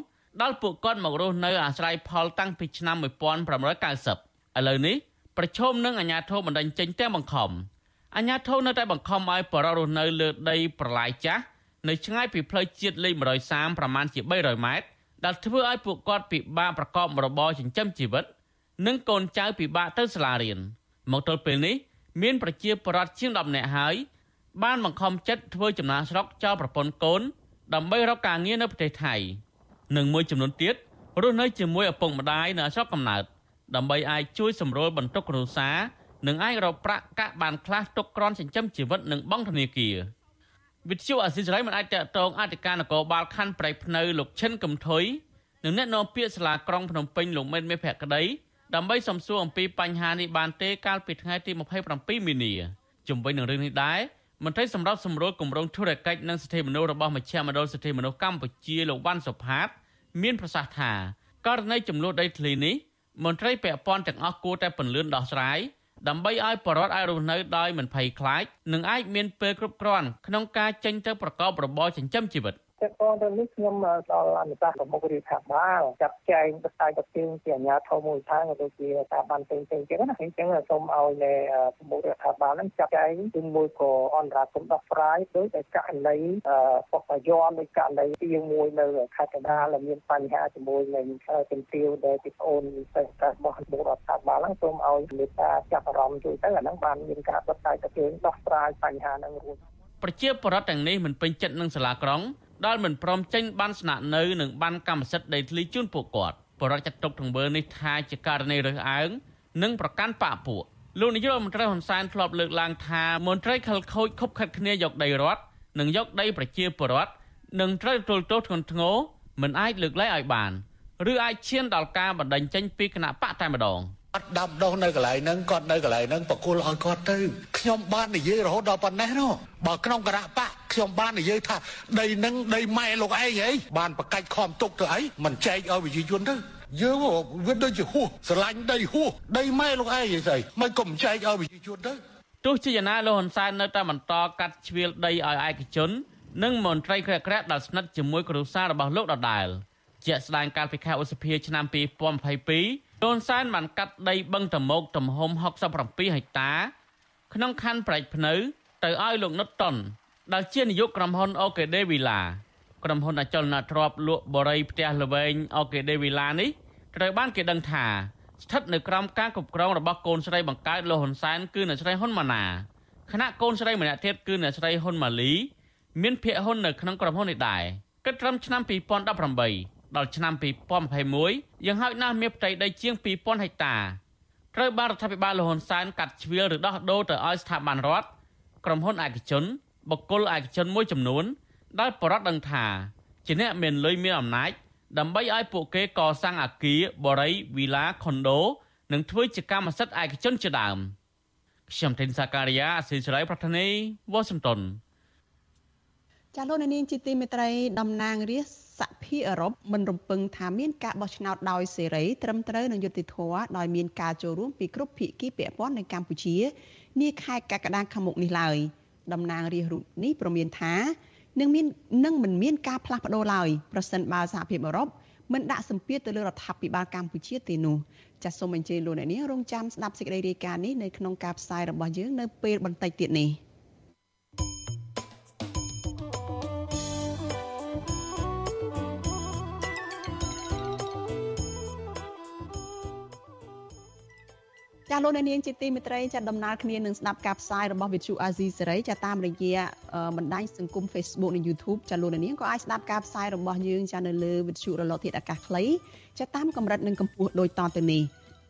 ដែលពួកគាត់មករស់នៅអាស្រ័យផលតាំងពីឆ្នាំ1990ឥឡូវនេះប្រឈមនឹងអាញាធរបណ្ដឹងចេញទាំងបង្ខំអាញាធរនៅតែបង្ខំឲ្យបរតរស់នៅលើដីប្រឡាយចាស់នៅឆ្ងាយពីផ្លូវជាតិលេខ130ប្រមាណជា300ម៉ែត្រដែលធ្វើឲ្យពួកគាត់ពិបាកប្រកបរបរចិញ្ចឹមជីវិត និងកូនចៅពិបាកទៅសាលារៀន។ មកទល់ពេលនេះមានប្រជាពលរដ្ឋជាង10នាក់ហើយបានបង្ខំចិត្តធ្វើចំណាកស្រុកចោលប្រពន្ធកូន ដើម្បីរកការងារនៅប្រទេសថៃនិងមួយចំនួនទៀតរស់នៅជាមួយឪពុកម្ដាយនៅស្រុកកំណើតដើម្បីអាចជួយសម្រួលបន្ទុកគ្រួសារនិងអាចរកប្រាក់កាក់បានខ្លះទុកក្រនចិញ្ចឹមជីវិតនិងបង់ធនាគារវិទ្យុអសិរ័យមិនអាចតកតងអធិការនគរបាលខណ្ឌប្រៃភ្នៅលោកឈិនកំថុយនិងអ្នកនាំពាក្យសាលាក្រុងភ្នំពេញលោកមេនមេភក្តី ដើម្បីសំសួរអំពីបញ្ហានេះបានទេកាលពីថ្ងៃទី27មីនាជំវិញនឹងរឿងនេះដែរមន្ត្រីសម្របសម្រួលគម្រោងធុរកិច្ចនិងសិទ្ធិមនុស្សរបស់មជ្ឈមណ្ឌលសិទ្ធិមនុស្សកម្ពុជាលោកវ៉ាន់សុផាត មានប្រសាសន៍ថាករណីចំនួនដីធ្លីនេះមន្ត្រីពាក់ព័ន្ធទាំងអស់គួរតែពន្លឿនដោះស្រាយដើម្បីឲ្យបរដ្ឋអាចរស់នៅដោយមិនភ័យខ្លាចនិងអាចមានពេលគ្រប់គ្រាន់ក្នុងការចេញទៅប្រកបរបរចិញ្ចឹមជីវិត
តកតទៅនេះខ្ញុំដល់អនុសាសន៍ប្រមុខរាជរដ្ឋាភិបាលចាត់ចែងបស្តាយបទាងជាអាជ្ញាធរមូលដ្ឋានក៏ដូចជាស្ថាប័នផ្សេងៗទៀតណាអញ្ចឹងសូមឲ្យនៅប្រមុខរដ្ឋាភិបាលហ្នឹងចាត់ចែងជាមួយក៏អន្តរាគមន៍ដោះស្រាយដោយតែករណីពុកយមដោយករណីទីមួយនៅខេត្តកណ្ដាលមានបញ្ហាជាមួយនឹងជំទាវដែលទីប្អូនសេសរបស់ប្រមុខរដ្ឋាភិបាលហ្នឹងសូមឲ្យមេត្តាចាប់អារម្មណ៍ជួយទៅអាហ្នឹងបានមានការបស្តាយបទាងដោះស្រាយបញ្ហាហ្នឹងរួច
ប្រជាពលរដ្ឋទាំងនេះមិនពេញចិត្តនឹងសាលាក្រុង ដែលមិនព្រមចេញបានស្នាក់នៅនិងបានកម្មសិទ្ធិដីធ្លីជូនពួកគាត់បរិយាចាត់ទុកទង្វើនេះថាជាករណីរើសអើងនិងប្រកាន់បកពួកលោកនាយករដ្ឋមន្ត្រីហ៊ុនសែនធ្លាប់លើកឡើងថាមន្ត្រីខលខូចខົບខិតគ្នាយកដីរដ្ឋនិងយកដីប្រជាពលរដ្ឋនឹងត្រូវទទួលទោសធ្ងន់ធ្ងរមិនអាចលើកលែងឲ្យបានឬអាចឈានដល់ការបណ្តេញចេញពីគណៈបកតែម្ដង
គាត់ដាំដុះនៅកន្លែងហ្នឹងគាត់នៅកន្លែងហ្នឹងបកគលឲ្យគាត់ទៅខ្ញុំបាននិយាយរហូតដល់ប៉ុណ្ណេះនោះបើក្នុងគណៈបកខ្ញុំបាននិយាយថាដីហ្នឹងដីម៉ែលោកឯងហីបានបកាច់ខំទុកទៅអីមិនចែកឲ្យវិជាជនទៅយើងវាដូចជាហួសស្រឡាញ់ដីហួសដីម៉ែលោកឯងហីស្អីមិនកុំចែកឲ្យវិជាជនទៅ
ទោះជាយ៉ាងណាលោកហ៊ុនសែននៅតែបន្តកាត់ជ្រៀលដីឲ្យឯកជន និងមន្ត្រីក្រាក់ក្រាក់ដែលស្និទ្ធជាមួយគ្រួសាររបស់លោកដដែលជាក់ស្ដែងកាលពីខែឧសភាឆ្នាំ2022 លោកសែនបានកាត់ដីបឹងតមោកទំហំ67ហិកតា ក្នុងខណ្ឌប្រែកភ្នៅ ទៅឲ្យលោកនុតតុនដែលជានាយកក្រុមហ៊ុន OKD Villa ក្រុមហ៊ុនអចលនទ្រព្យលក់បរិយផ្ទះល្វែង OKD Villa នេះត្រូវបានគេដឹងថាស្ថិតនៅក្រោមការគ្រប់គ្រងរបស់កូនស្រីបង្កើតលោកហ៊ុនសែនគឺអ្នកស្រីហ៊ុនម៉ាណាខណៈកូនស្រីម្នាក់ទៀតគឺអ្នកស្រីហ៊ុនម៉ាលី មានភាគហ៊ុននៅក្នុងក្រុមហ៊ុននេះដែរគិតត្រឹមឆ្នាំ2018 ដល់ឆ្នាំ2021យ៉ាងហោចណាស់មានផ្ទៃដីជាង2000ហិកតាត្រូវបានរដ្ឋាភិបាលលហ៊ុនសែនកាត់ជ្រៀលឬដោះដូរទៅឲ្យស្ថាប័នរដ្ឋក្រុមហ៊ុនឯកជនបុគ្គលឯកជនមួយចំនួន ដែលបរដ្ឋដឹងថាជាអ្នកមានលុយមានអំណាចដើម្បីឲ្យពួកគេកសាងអគារបរិយវីឡាខុនដូនិងធ្វើជាកម្មសិទ្ធិឯកជនជាដើមខ្ញុំធីនសាការីយ៉ាអសិលសេរីប្រធានីវ៉ាស៊ីនតោន
ចាលោកនាងជាទីមេត្រីតំណាងរាស្ត្រ សហភាពអឺរ៉ុបមិនរំពឹងថាមានការបោះឆ្នោតដោយសេរីត្រឹមត្រូវនិងយុត្តិធម៌ដោយមានការចូលរួមពីគ្រប់ភាគីពាក់ព័ន្ធនៅកម្ពុជានាខែកក្កដាខាងមុខនេះឡើយតំណាងរាស្ត្ររុស្នេះប្រមានថានឹងមាននឹងមិនមានការផ្លាស់ប្ដូរឡើយប្រសិនបើសហភាពអឺរ៉ុបមិនដាក់សម្ពាធទៅលើរដ្ឋាភិបាលកម្ពុជាទេនោះចាសសូមអញ្ជើញលោកអ្នកនាងរងចាំស្ដាប់សេចក្តីរាយការណ៍នេះនៅក្នុងការផ្សាយរបស់យើងនៅពេលបន្តិចទៀតនេះ។ ចាលោកអ្នកនាងជាទីមេត្រីចាដំណើរគ្នានឹងស្ដាប់ការផ្សាយរបស់វិទ្យុអាស៊ីសេរីចាតាមរយៈបណ្ដាញសង្គម Facebook និង YouTube ចាលោកអ្នកនាងក៏អាចស្ដាប់ការផ្សាយរបស់យើងចានៅលើវិទ្យុរលកធាតុអាកាសខ្លីចាតាមកម្រិតនិងកម្ពស់ដូចតទៅនេះ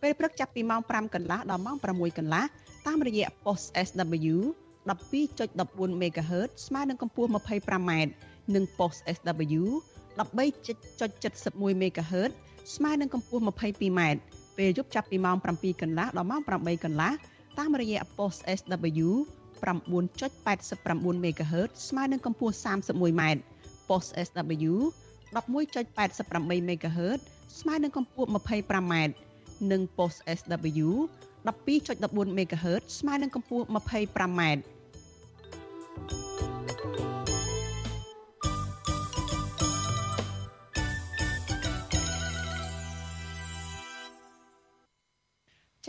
ពេលព្រឹកចាប់ពីម៉ោង5កន្លះដល់ម៉ោង6កន្លះតាមរយៈ post SW 12.14 MHz ស្មើនឹងកម្ពស់ 25m និង post SW 13.71 MHz ស្មើនឹងកម្ពស់ 22m ពេលយប់ចាប់ពីម៉ោង7កន្លះដល់ម៉ោង8កន្លះតាមរយៈ post SW 9.89 MHz ស្មើនឹងកម្ពស់ 31m post SW 11.88 MHz ស្មើនឹងកម្ពស់ 25m និង post SW 12.14 MHz ស្មើនឹងកម្ពស់ 25m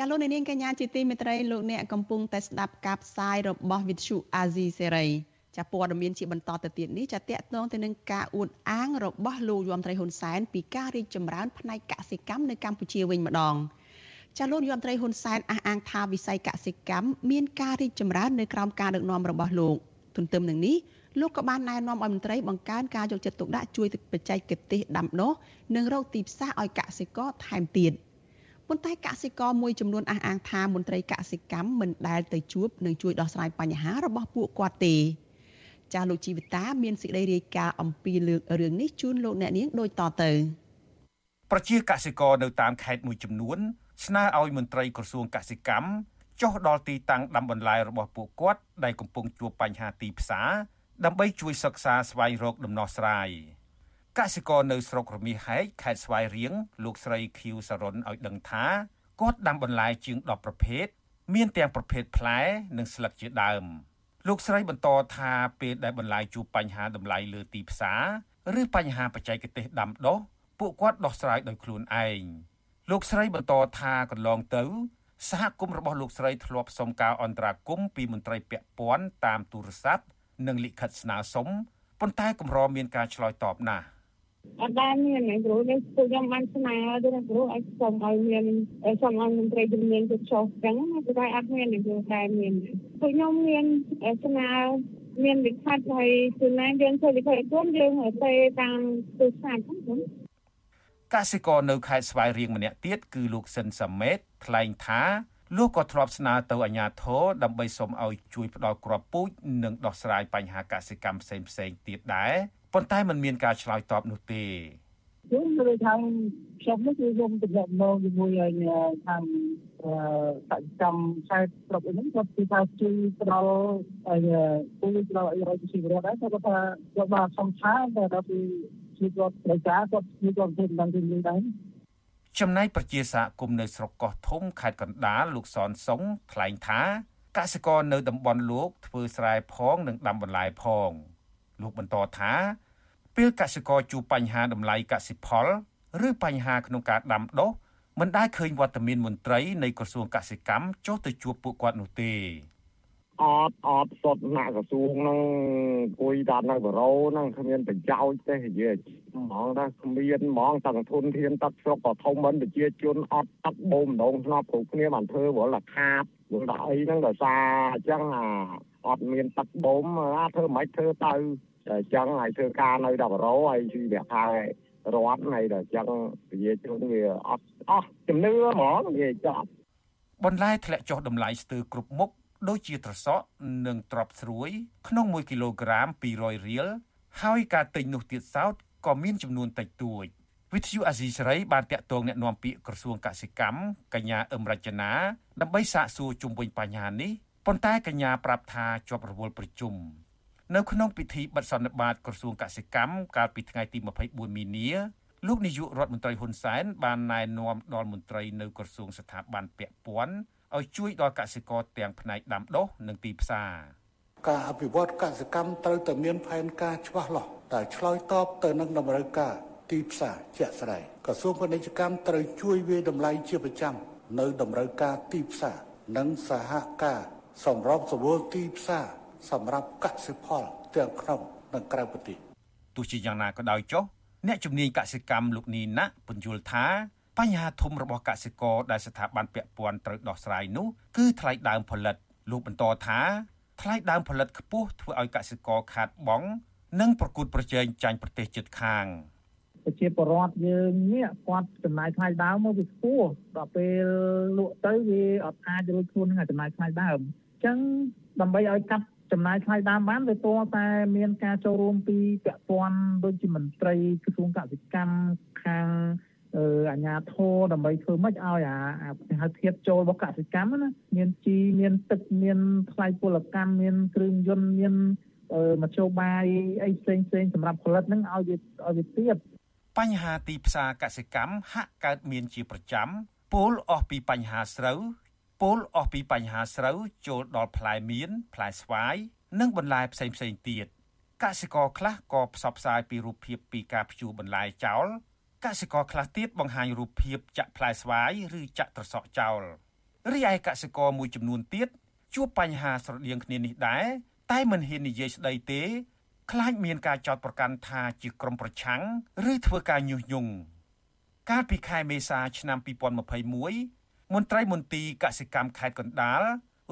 ចាលោកនាងកញ្ញាជាទីមេត្រីលោកអ្នកកំពុងតែស្ដាប់ការផ្សាយរបស់វិទ្យុអាស៊ីសេរីចាព័ត៌មានជាបន្តទៅទៀតនេះចាតកតងទៅនឹងការអួតអាងរបស់លោកយមត្រីហ៊ុនសែនពីការរីកចម្រើនផ្នែកកសិកម្មនៅកម្ពុជាវិញម្ដងចាលោកយមត្រីហ៊ុនសែនអះអាងថាវិស័យកសិកម្មមានការរីកចម្រើននៅក្រោមការដឹកនាំរបស់លោកទន្ទឹមនឹងនេះលោកក៏បានណែនាំឲ្យមន្ត្រីបង្កើនការយកចិត្តទុកដាក់ជួយបច្ចេកទេសដាំដុះនិងរកទីផ្សារឲ្យកសិករថែមទៀត។ ប៉ុន្តែកសិករមួយចំនួនអះអាងថាមន្ត្រីកសិកម្មមិនដែលទៅជួបនិងជួយដោះស្រាយបញ្ហារបស់ពួកគាត់ទេចាស់លោកជីវិតាមានសេចក្តីរាយការណ៍អំពីរឿងនេះជូនលោកអ្នកនាងដូចតទៅ
ប្រជាកសិករនៅតាមខេត្តមួយចំនួន ស្នើឲ្យមន្ត្រីក្រសួងកសិកម្មចុះដល់ទីតាំងដាំបន្លែរបស់ពួកគាត់ដែលកំពុងជួបបញ្ហាទីផ្សារដើម្បីជួយសិក្សាស្វែងរកដំណោះស្រាយ កសិករនៅស្រុករមាសហែកខេត្តស្វាយរៀងលោកស្រីឃីវសរុនឲ្យដឹងថាគាត់ដាំបន្លែជាង10ប្រភេទមានទាំងប្រភេទផ្លែនិងស្លឹកជាដើមលោកស្រីបន្តថាពេលដែលបន្លែជួបបញ្ហាតម្លៃលើទីផ្សារឬបញ្ហាបច្ចេកទេសដាំដុះពួកគាត់ដោះស្រាយដោយខ្លួនឯងលោកស្រីបន្តថាកន្លងទៅសហគមន៍របស់លោកស្រីធ្លាប់សុំការអន្តរាគមន៍ពីមន្ត្រីពាក់ព័ន្ធតាមទូរស័ព្ទនិងលិខិតស្នើសុំប៉ុន្តែកម្រមានការឆ្លើយតបណាស់
អត់ដែលមានទេព្រោះនេះពួកខ្ញុំបានស្នើទៅព្រោះឲ្យសូមឲ្យមានសូមឲ្យមន្ត្រីជំនាញទៅចុះចឹងតែតែអត់មានទេព្រោះតែមានពួកខ្ញុំមានស្នើមានវិខិតហើយគឺណាយើងធ្វើវិខិតគុំយើងទៅតាមទូរស័ព្ទហ្នឹង
កសិករនៅខេត្តស្វាយរៀងម្នាក់ទៀតគឺលោកសិនសាមេតថ្លែងថាលោកក៏ធ្លាប់ស្នើទៅអាជ្ញាធរដើម្បីសូមឲ្យជួយផ្ដល់គ្រាប់ពូជនិងដោះស្រាយបញ្ហាកសិកម្មផ្សេងៗទៀតដែរ ប៉ុន្តែมันមានការឆ្លើយតបនោះទេ
ខ្ញុំនិយាយថាខ្ញុំនេះគឺខ្ញុំទំនាក់ទំនងជាមួយខាងសកម្មខេត្តស្រុកអីហ្នឹងគាត់គឺថាជួយផ្ដល់ឲ្យពលផ្ដល់ឲ្យប្រជាពលរដ្ឋដែរគាត់ថាគាត់បានសំខាន់តែដល់ពីជួយគាត់ប្រចាគាត់ជួយគាត់ធ្វើដំណឹងទៅនេះដែរ
ចំណែកប្រជាសហគមន៍នៅស្រុកកោះធំខេត្តកណ្ដាលលោកសនសុងថ្លែងថាកសិករនៅតំបន់លោកធ្វើស្រែផងនិងដាំបន្លែផង លោកបន្តថាពេលកសិករជួបបញ្ហាតម្លៃកសិផលឬបញ្ហាក្នុងការដាំដុះមិនដែលឃើញវត្តមានមន្ត្រីនៃក្រសួងកសិកម្មចុះទៅជួបពួកគាត់នោះទេ
អត់អត់សុទ្ធណាក្រសួងហ្នឹងគួយតាមនៅបរោហ្នឹងគ្មានប្រយោជន៍ទេនិយាយហ្មងថាគ្មានហ្មងទាំងធនធានទឹកស្រុកក៏ធំមិនប្រជាជនអត់ទឹកបូមម្ដងស្នប់គ្រប់គ្នាបានធ្វើវល់តែខាបវល់តែអីហ្នឹងដោយសារអញ្ចឹងអា អត់មានទឹកបូមណាធ្វើមិនធ្វើទៅតែចឹងហើយធ្វើការនៅ10រោហើយជីវៈថារដ្ឋហើយដល់ចឹងប្រជាជនវាអត់អស់ជំនឿហ្មងនិយាយចប់
បន្លែធ្លាក់ចុះតម្លៃស្ទើរគ្រប់មុខដូចជាត្រសក់និងត្រប់ស្រួយ ក្នុង1គីឡូក្រាម200រៀលហើយការទិញនោះទៀតសោតក៏មានចំនួនតិចតួចវិទ្យុអាស៊ីសេរីបានតាក់ទងអ្នកនាំពាក្យក្រសួងកសិកម្មកញ្ញាអឹមរចនាដើម្បីសាកសួរជុំវិញបញ្ហានេះ ប៉ុន្តែកញ្ញាប្រាប់ថាជាប់រវល់ប្រជុំនៅក្នុងពិធីបិទសន្និបាតក្រសួងកសិកម្មកាលពីថ្ងៃទី24មីនាលោកនាយករដ្ឋមន្ត្រីហ៊ុនសែនបានណែនាំដល់មន្ត្រីនៅក្រសួងស្ថាប័នពាក់ព័ន្ធឲ្យជួយដល់កសិករទាំងផ្នែកដាំដុះនិងទីផ្សារ
ការអភិវឌ្ឍកសិកម្មត្រូវតែមានផែនការច្បាស់លាស់ដែលឆ្លើយតបទៅនឹងតម្រូវការទីផ្សារជាក់ស្ដែងក្រសួងពាណិជ្ជកម្មត្រូវជួយវាយតម្លៃជាប្រចាំនៅតម្រូវការទីផ្សារនិងសហការ សម្របសម្រួលទីផ្សារសម្រាប់កសិផលទាំងក្នុងនិងក្រៅប្រទេស
ទោះជាយ៉ាងណាក៏ដោយចុះអ្នកជំនាញកសិកម្មលោកនីណាពន្យល់ថាបញ្ហាធំរបស់កសិករដែលស្ថាប័នពាក់ព័ន្ធត្រូវដោះស្រាយនោះគឺថ្លៃដើមផលិតលោកបន្តថាថ្លៃដើមផលិតខ្ពស់ធ្វើឲ្យកសិករខាតបង់និងប្រកួតប្រជែងចាញ់ប្រទេសជិតខាង
ប្រជាពលរដ្ឋយើងនេះគាត់ចំណាយថ្លៃដើមមកវាខ្ពស់ដល់ពេលលក់ទៅវាអត់អាចរួចខ្លួននឹងចំណាយថ្លៃដើមអញ្ចឹងដើម្បីឲ្យកាត់ចំណាយថ្លៃដើមបានវាតតែមានការចូលរួមពីពាក់ព័ន្ធដូចជាមន្ត្រីក្រសួងកសិកម្មខាងអាញាធរដើម្បីធ្វើម៉េចឲ្យអាហៅធៀបចូលរបស់កសិកម្មណាមានជីមានទឹកមានថ្លៃពលកម្មមានគ្រឿងយន្តមានមធ្យោបាយអីផ្សេងផ្សេងសម្រាប់ផលិតហ្នឹងឲ្យវាឲ្យវាទៀត
បញ្ហាទីផ្សារកសិកម្មហាក់កើតមានជាប្រចាំពលអស់ពីបញ្ហាស្រូវ ពលអស់ពីបញ្ហាស្រូវចូលដល់ផ្លែមៀនផ្លែស្វាយនិងបន្លែផ្សេងផ្សេងទៀតកសិករខ្លះក៏ផ្សព្វផ្សាយពីរូបភាពពីការភ្ជួរបន្លែចោលកសិករខ្លះទៀតបង្ហាញរូបភាពចាក់ផ្លែស្វាយឬចាក់ត្រសក់ចោលរីឯកសិករមួយចំនួនទៀតជួបបញ្ហាស្រដៀងគ្នានេះដែរតែមិនហ៊ាននិយាយស្ដីទេខ្លាចមានការចោទប្រកាន់ថាជាក្រុមប្រឆាំងឬធ្វើការញុះញង់កាលពីខែមេសាឆ្នាំ2021 មន្ត្រីមន្ទីរកសិកម្មខេត្តកណ្ដាល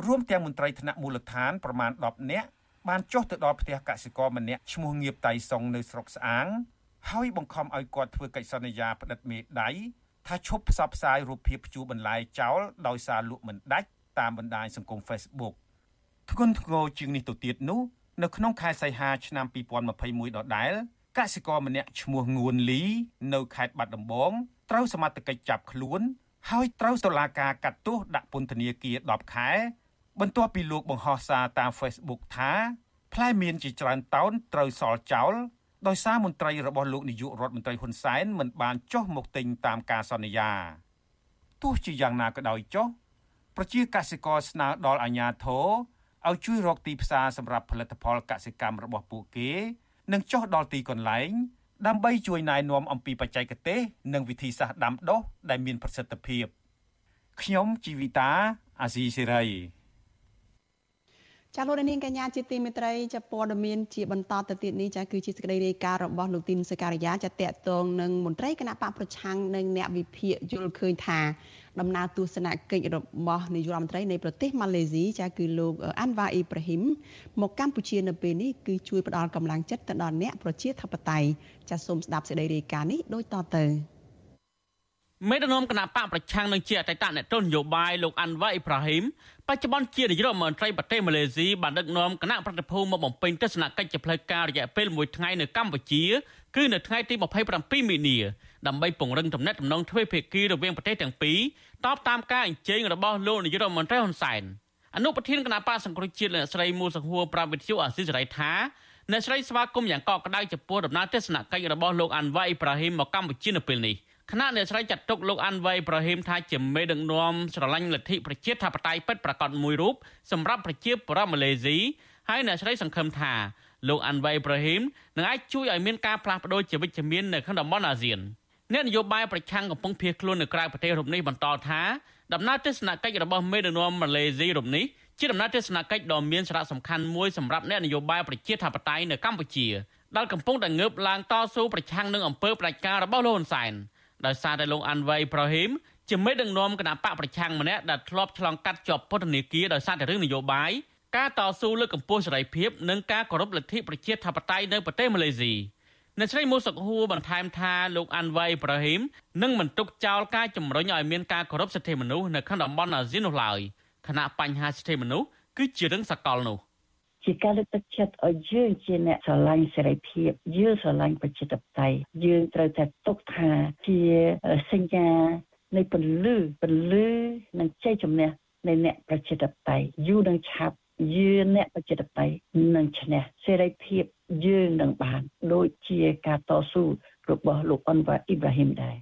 រួមទាំងមន្ត្រីថ្នាក់មូលដ្ឋានប្រមាណ10នាក់បានចុះទៅដល់ផ្ទះកសិករម្នាក់ឈ្មោះងៀបតៃសុងនៅស្រុកស្អាង ហើយបង្ខំឲ្យគាត់ធ្វើកិច្ចសន្យាផ្តិតមេដៃថាឈប់ផ្សព្វផ្សាយរូបភាពភ្ជួរបន្លែចោលដោយសារលក់មិនដាច់តាមបណ្ដាញសង្គម Facebook ធ្ងន់ធ្ងរជាងនេះទៅទៀតនោះនៅក្នុងខែសីហាឆ្នាំ2021ដដែលកសិករម្នាក់ឈ្មោះងួនលី នៅខេត្តបាត់ដំបងត្រូវសមត្ថកិច្ចចាប់ខ្លួន ហើយត្រូវតុលាការកាត់ទោសដាក់ពន្ធនាគារ10ខែ បន្ទាប់ពីលោកបង្ហោះសារតាម Facebook ថាផ្លែមៀនជាច្រើនតោនត្រូវសល់ចោលដោយសារមន្ត្រីរបស់លោកនាយករដ្ឋមន្ត្រីហ៊ុនសែនមិនបានចុះមកទិញតាមការសន្យាទោះជាយ៉ាងណាក៏ដោយចុះប្រជាកសិករស្នើដល់អាជ្ញាធរឲ្យជួយរកទីផ្សារសម្រាប់ផលិតផលកសិកម្មរបស់ពួកគេ និងចុះដល់ទីកន្លែង ដើម្បីជួយណែនាំអំពីបច្ចេកទេស និងវិធីសាស្ត្រដាំដុះដែលមានប្រសិទ្ធភាពខ្ញុំជីវិតាអាស៊ីសេរី
ចាលោកនាងកញ្ញាជាទីមេត្រីចាព័ត៌មានជាបន្តទៅទៀតនេះចាគឺជាសេចក្តីរាយការណ៍របស់លោកទីនសការីយ៉ាចាតកតងនឹងមន្ត្រីគណៈបកប្រឆាំងនិងអ្នកវិភាគយល់ឃើញថាដំណើរទស្សនកិច្ចរបស់នាយករដ្ឋមន្ត្រីនៃប្រទេសម៉ាឡេស៊ីចាគឺលោកអាន់វ៉ាអ៊ីប្រាហ៊ីមមកកម្ពុជានៅពេលនេះគឺជួយផ្ដល់កម្លាំងចិត្តទៅដល់អ្នកប្រជាធិបតេយ្យចាសូមស្ដាប់សេចក្តីរាយការណ៍នេះដូចតទៅ
មេដឹកនាំគណៈបកប្រឆាំងនឹងជាអតីតអ្នកទស្សនយោបាយលោកអាន់វ៉ាអ៊ីប្រាហ៊ីម បច្ចុប្បន្នជានាយករដ្ឋមន្ត្រីប្រទេសម៉ាឡេស៊ីបានដឹកនាំគណៈប្រតិភូមកបំពេញទស្សនកិច្ចជាផ្លូវការរយៈពេល1ថ្ងៃនៅកម្ពុជាគឺនៅថ្ងៃទី27មីនាដើម្បីពង្រឹងទំនាក់ទំនងទ្វេភាគីរវាងប្រទេសទាំងពីរតបតាមការអញ្ជើញរបស់លោកនាយករដ្ឋមន្ត្រីហ៊ុនសែនអនុប្រធានគណៈបកសង្គ្រោះជាតិលោកស្រីមូសហួរប្រាវិទ្យុអាស៊ីសេរីថាអ្នកស្រីស្វាគមន៍យ៉ាងកក់ក្ដៅចំពោះដំណើរទស្សនកិច្ចរបស់លោកអាន់វ៉ៃអ៊ីប្រាហ៊ីមមកកម្ពុជានៅពេលនេះ។ គណៈអ្នកស្រីចាត់ទុកលោកអាន់វ៉ៃប្រហេមថាជាមេដឹកនាំស្រឡាញ់លទ្ធិប្រជាធិបតេយ្យពិតប្រាកដមួយរូបសម្រាប់ប្រជាពលរដ្ឋម៉ាឡេស៊ីហើយអ្នកស្រីសង្ឃឹមថាលោកអាន់វ៉ៃប្រហេមនឹងអាចជួយឲ្យមានការផ្លាស់ប្ដូរជាវិជ្ជមាននៅក្នុងតំបន់អាស៊ានអ្នកនយោបាយប្រឆាំងកំពុងភៀសខ្លួននៅក្រៅប្រទេសរូបនេះបន្តថាដំណើរទស្សនកិច្ចរបស់មេដឹកនាំម៉ាឡេស៊ីរូបនេះជាដំណើរទស្សនកិច្ចដ៏មានសារៈសំខាន់មួយសម្រាប់អ្នកនយោបាយប្រជាធិបតេយ្យនៅកម្ពុជាដែលកំពុងតែងើបឡើងតស៊ូប្រឆាំងនឹងអំពើផ្ដាច់ការរបស់លោកហ៊ុនសែន ដោយសារតែលោកអាន់វ៉ៃប្រហ៊ីមជាមេដឹកនាំគណៈបកប្រឆាំងម្នាក់ដែលធ្លាប់ឆ្លងកាត់ជាប់ពន្ធនាគារដោយសារតែរឿងនយោបាយការតស៊ូលើកកម្ពស់សេរីភាពនិងការគោរពលទ្ធិប្រជាធិបតេយ្យនៅប្រទេសម៉ាឡេស៊ីអ្នកស្រីមូសុកហួរបន្ថែមថាលោកអាន់វ៉ៃប្រហ៊ីមនឹងមិនទុកចោលការជំរុញឲ្យមានការគោរពសិទ្ធិមនុស្សនៅក្នុងតំបន់អាស៊ាននោះឡើយខណៈបញ្ហាសិទ្ធិមនុស្សគឺជារឿងសកលនោះ
ជាការលើកទឹកចិត្តឲ្យយើងជាអ្នកស្រឡាញ់សេរីភាពយើងស្រឡាញ់ប្រជាធិបតេយ្យយើងត្រូវតែទុកថាជាសញ្ញានៃពន្លឺពន្លឺនិងជ័យជំនះនៃអ្នកប្រជាធិបតេយ្យយូរនឹងឆាប់យើងអ្នកប្រជាធិបតេយ្យនឹងឈ្នះសេរីភាពយើងនឹងបានដូចជាការតស៊ូរបស់លោកអនវ៉ាអ៊ីប្រាហ៊ីមដែរ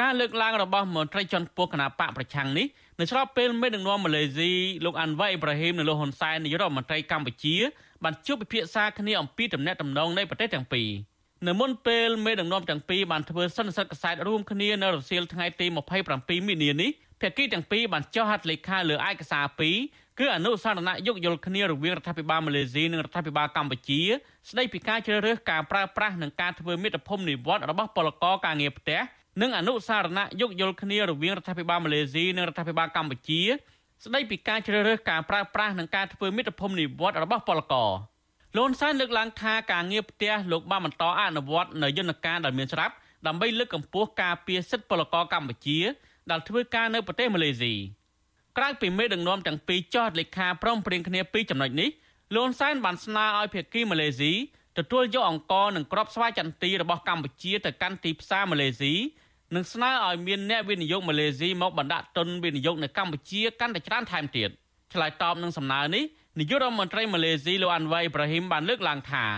ការលើកឡើងរបស់មន្ត្រីជាន់ខ្ពស់គណៈបកប្រឆាំងនេះនៅស្របពេលមេដឹកនាំម៉ាឡេស៊ីលោកអាន់វ៉ៃអ៊ីប្រាហ៊ីមនិងលោកហ៊ុនសែននាយករដ្ឋមន្ត្រីកម្ពុជាបានជួបពិភាក្សាគ្នាអំពីទំនាក់ទំនងនៃប្រទេសទាំងពីរនៅមុនពេលមេដឹកនាំទាំងពីរបានធ្វើសន្និសីទកសែតរួមគ្នានៅរសៀលថ្ងៃទី27មីនានេះភាគីទាំងពីរបានចុះហត្ថលេខាលើឯកសារពីរគឺអនុសារណៈយោគយល់គ្នារវាងរដ្ឋាភិបាលម៉ាឡេស៊ីនិងរដ្ឋាភិបាលកម្ពុជាស្ដីពីការជ្រើសរើសការប្រើប្រាស់និងការធ្វើមាតុភូមិនិវត្តរបស់ពលករការងារផ្ទះ និងអនុសារណៈយោគយល់គ្នារវាងរដ្ឋាភិបាលម៉ាឡេស៊ីនិងរដ្ឋាភិបាលកម្ពុជា ស្ដីពីការជ្រើសរើសការប្រើប្រាស់និងការធ្វើមាតុភូមិនិវត្តរបស់ពលករលន់សានលើកឡើងថាការងារផ្ទះលោកបានបន្តអនុវត្តនៅយន្តការដែលមានស្រាប់ដើម្បីលើកកម្ពស់ការពារសិទ្ធិពលករកម្ពុជាដែលធ្វើការនៅប្រទេសម៉ាឡេស៊ីក្រៅពីមេដឹកនាំទាំងពីរចុះលេខាព្រមព្រៀងគ្នាពីចំណុចនេះលន់សែនបានស្នើឲ្យភាគីម៉ាឡេស៊ីទទួលយកអង្គនិងក្របស្វាយចន្ទីរបស់កម្ពុជាទៅកាន់ទីផ្សារម៉ាឡេស៊ី និងស្នើឲ្យមានអ្នកវិនិយោគម៉ាឡេស៊ីមកបណ្ដាក់ទុនវិនិយោគនៅកម្ពុជាកាន់តែច្រើនថែមទៀតឆ្លើយតបនឹងសំណើនេះនាយករដ្ឋមន្ត្រីម៉ាឡេស៊ីលោកអាន់វ៉ៃប្រហ៊ីមបានលើកឡើងថារ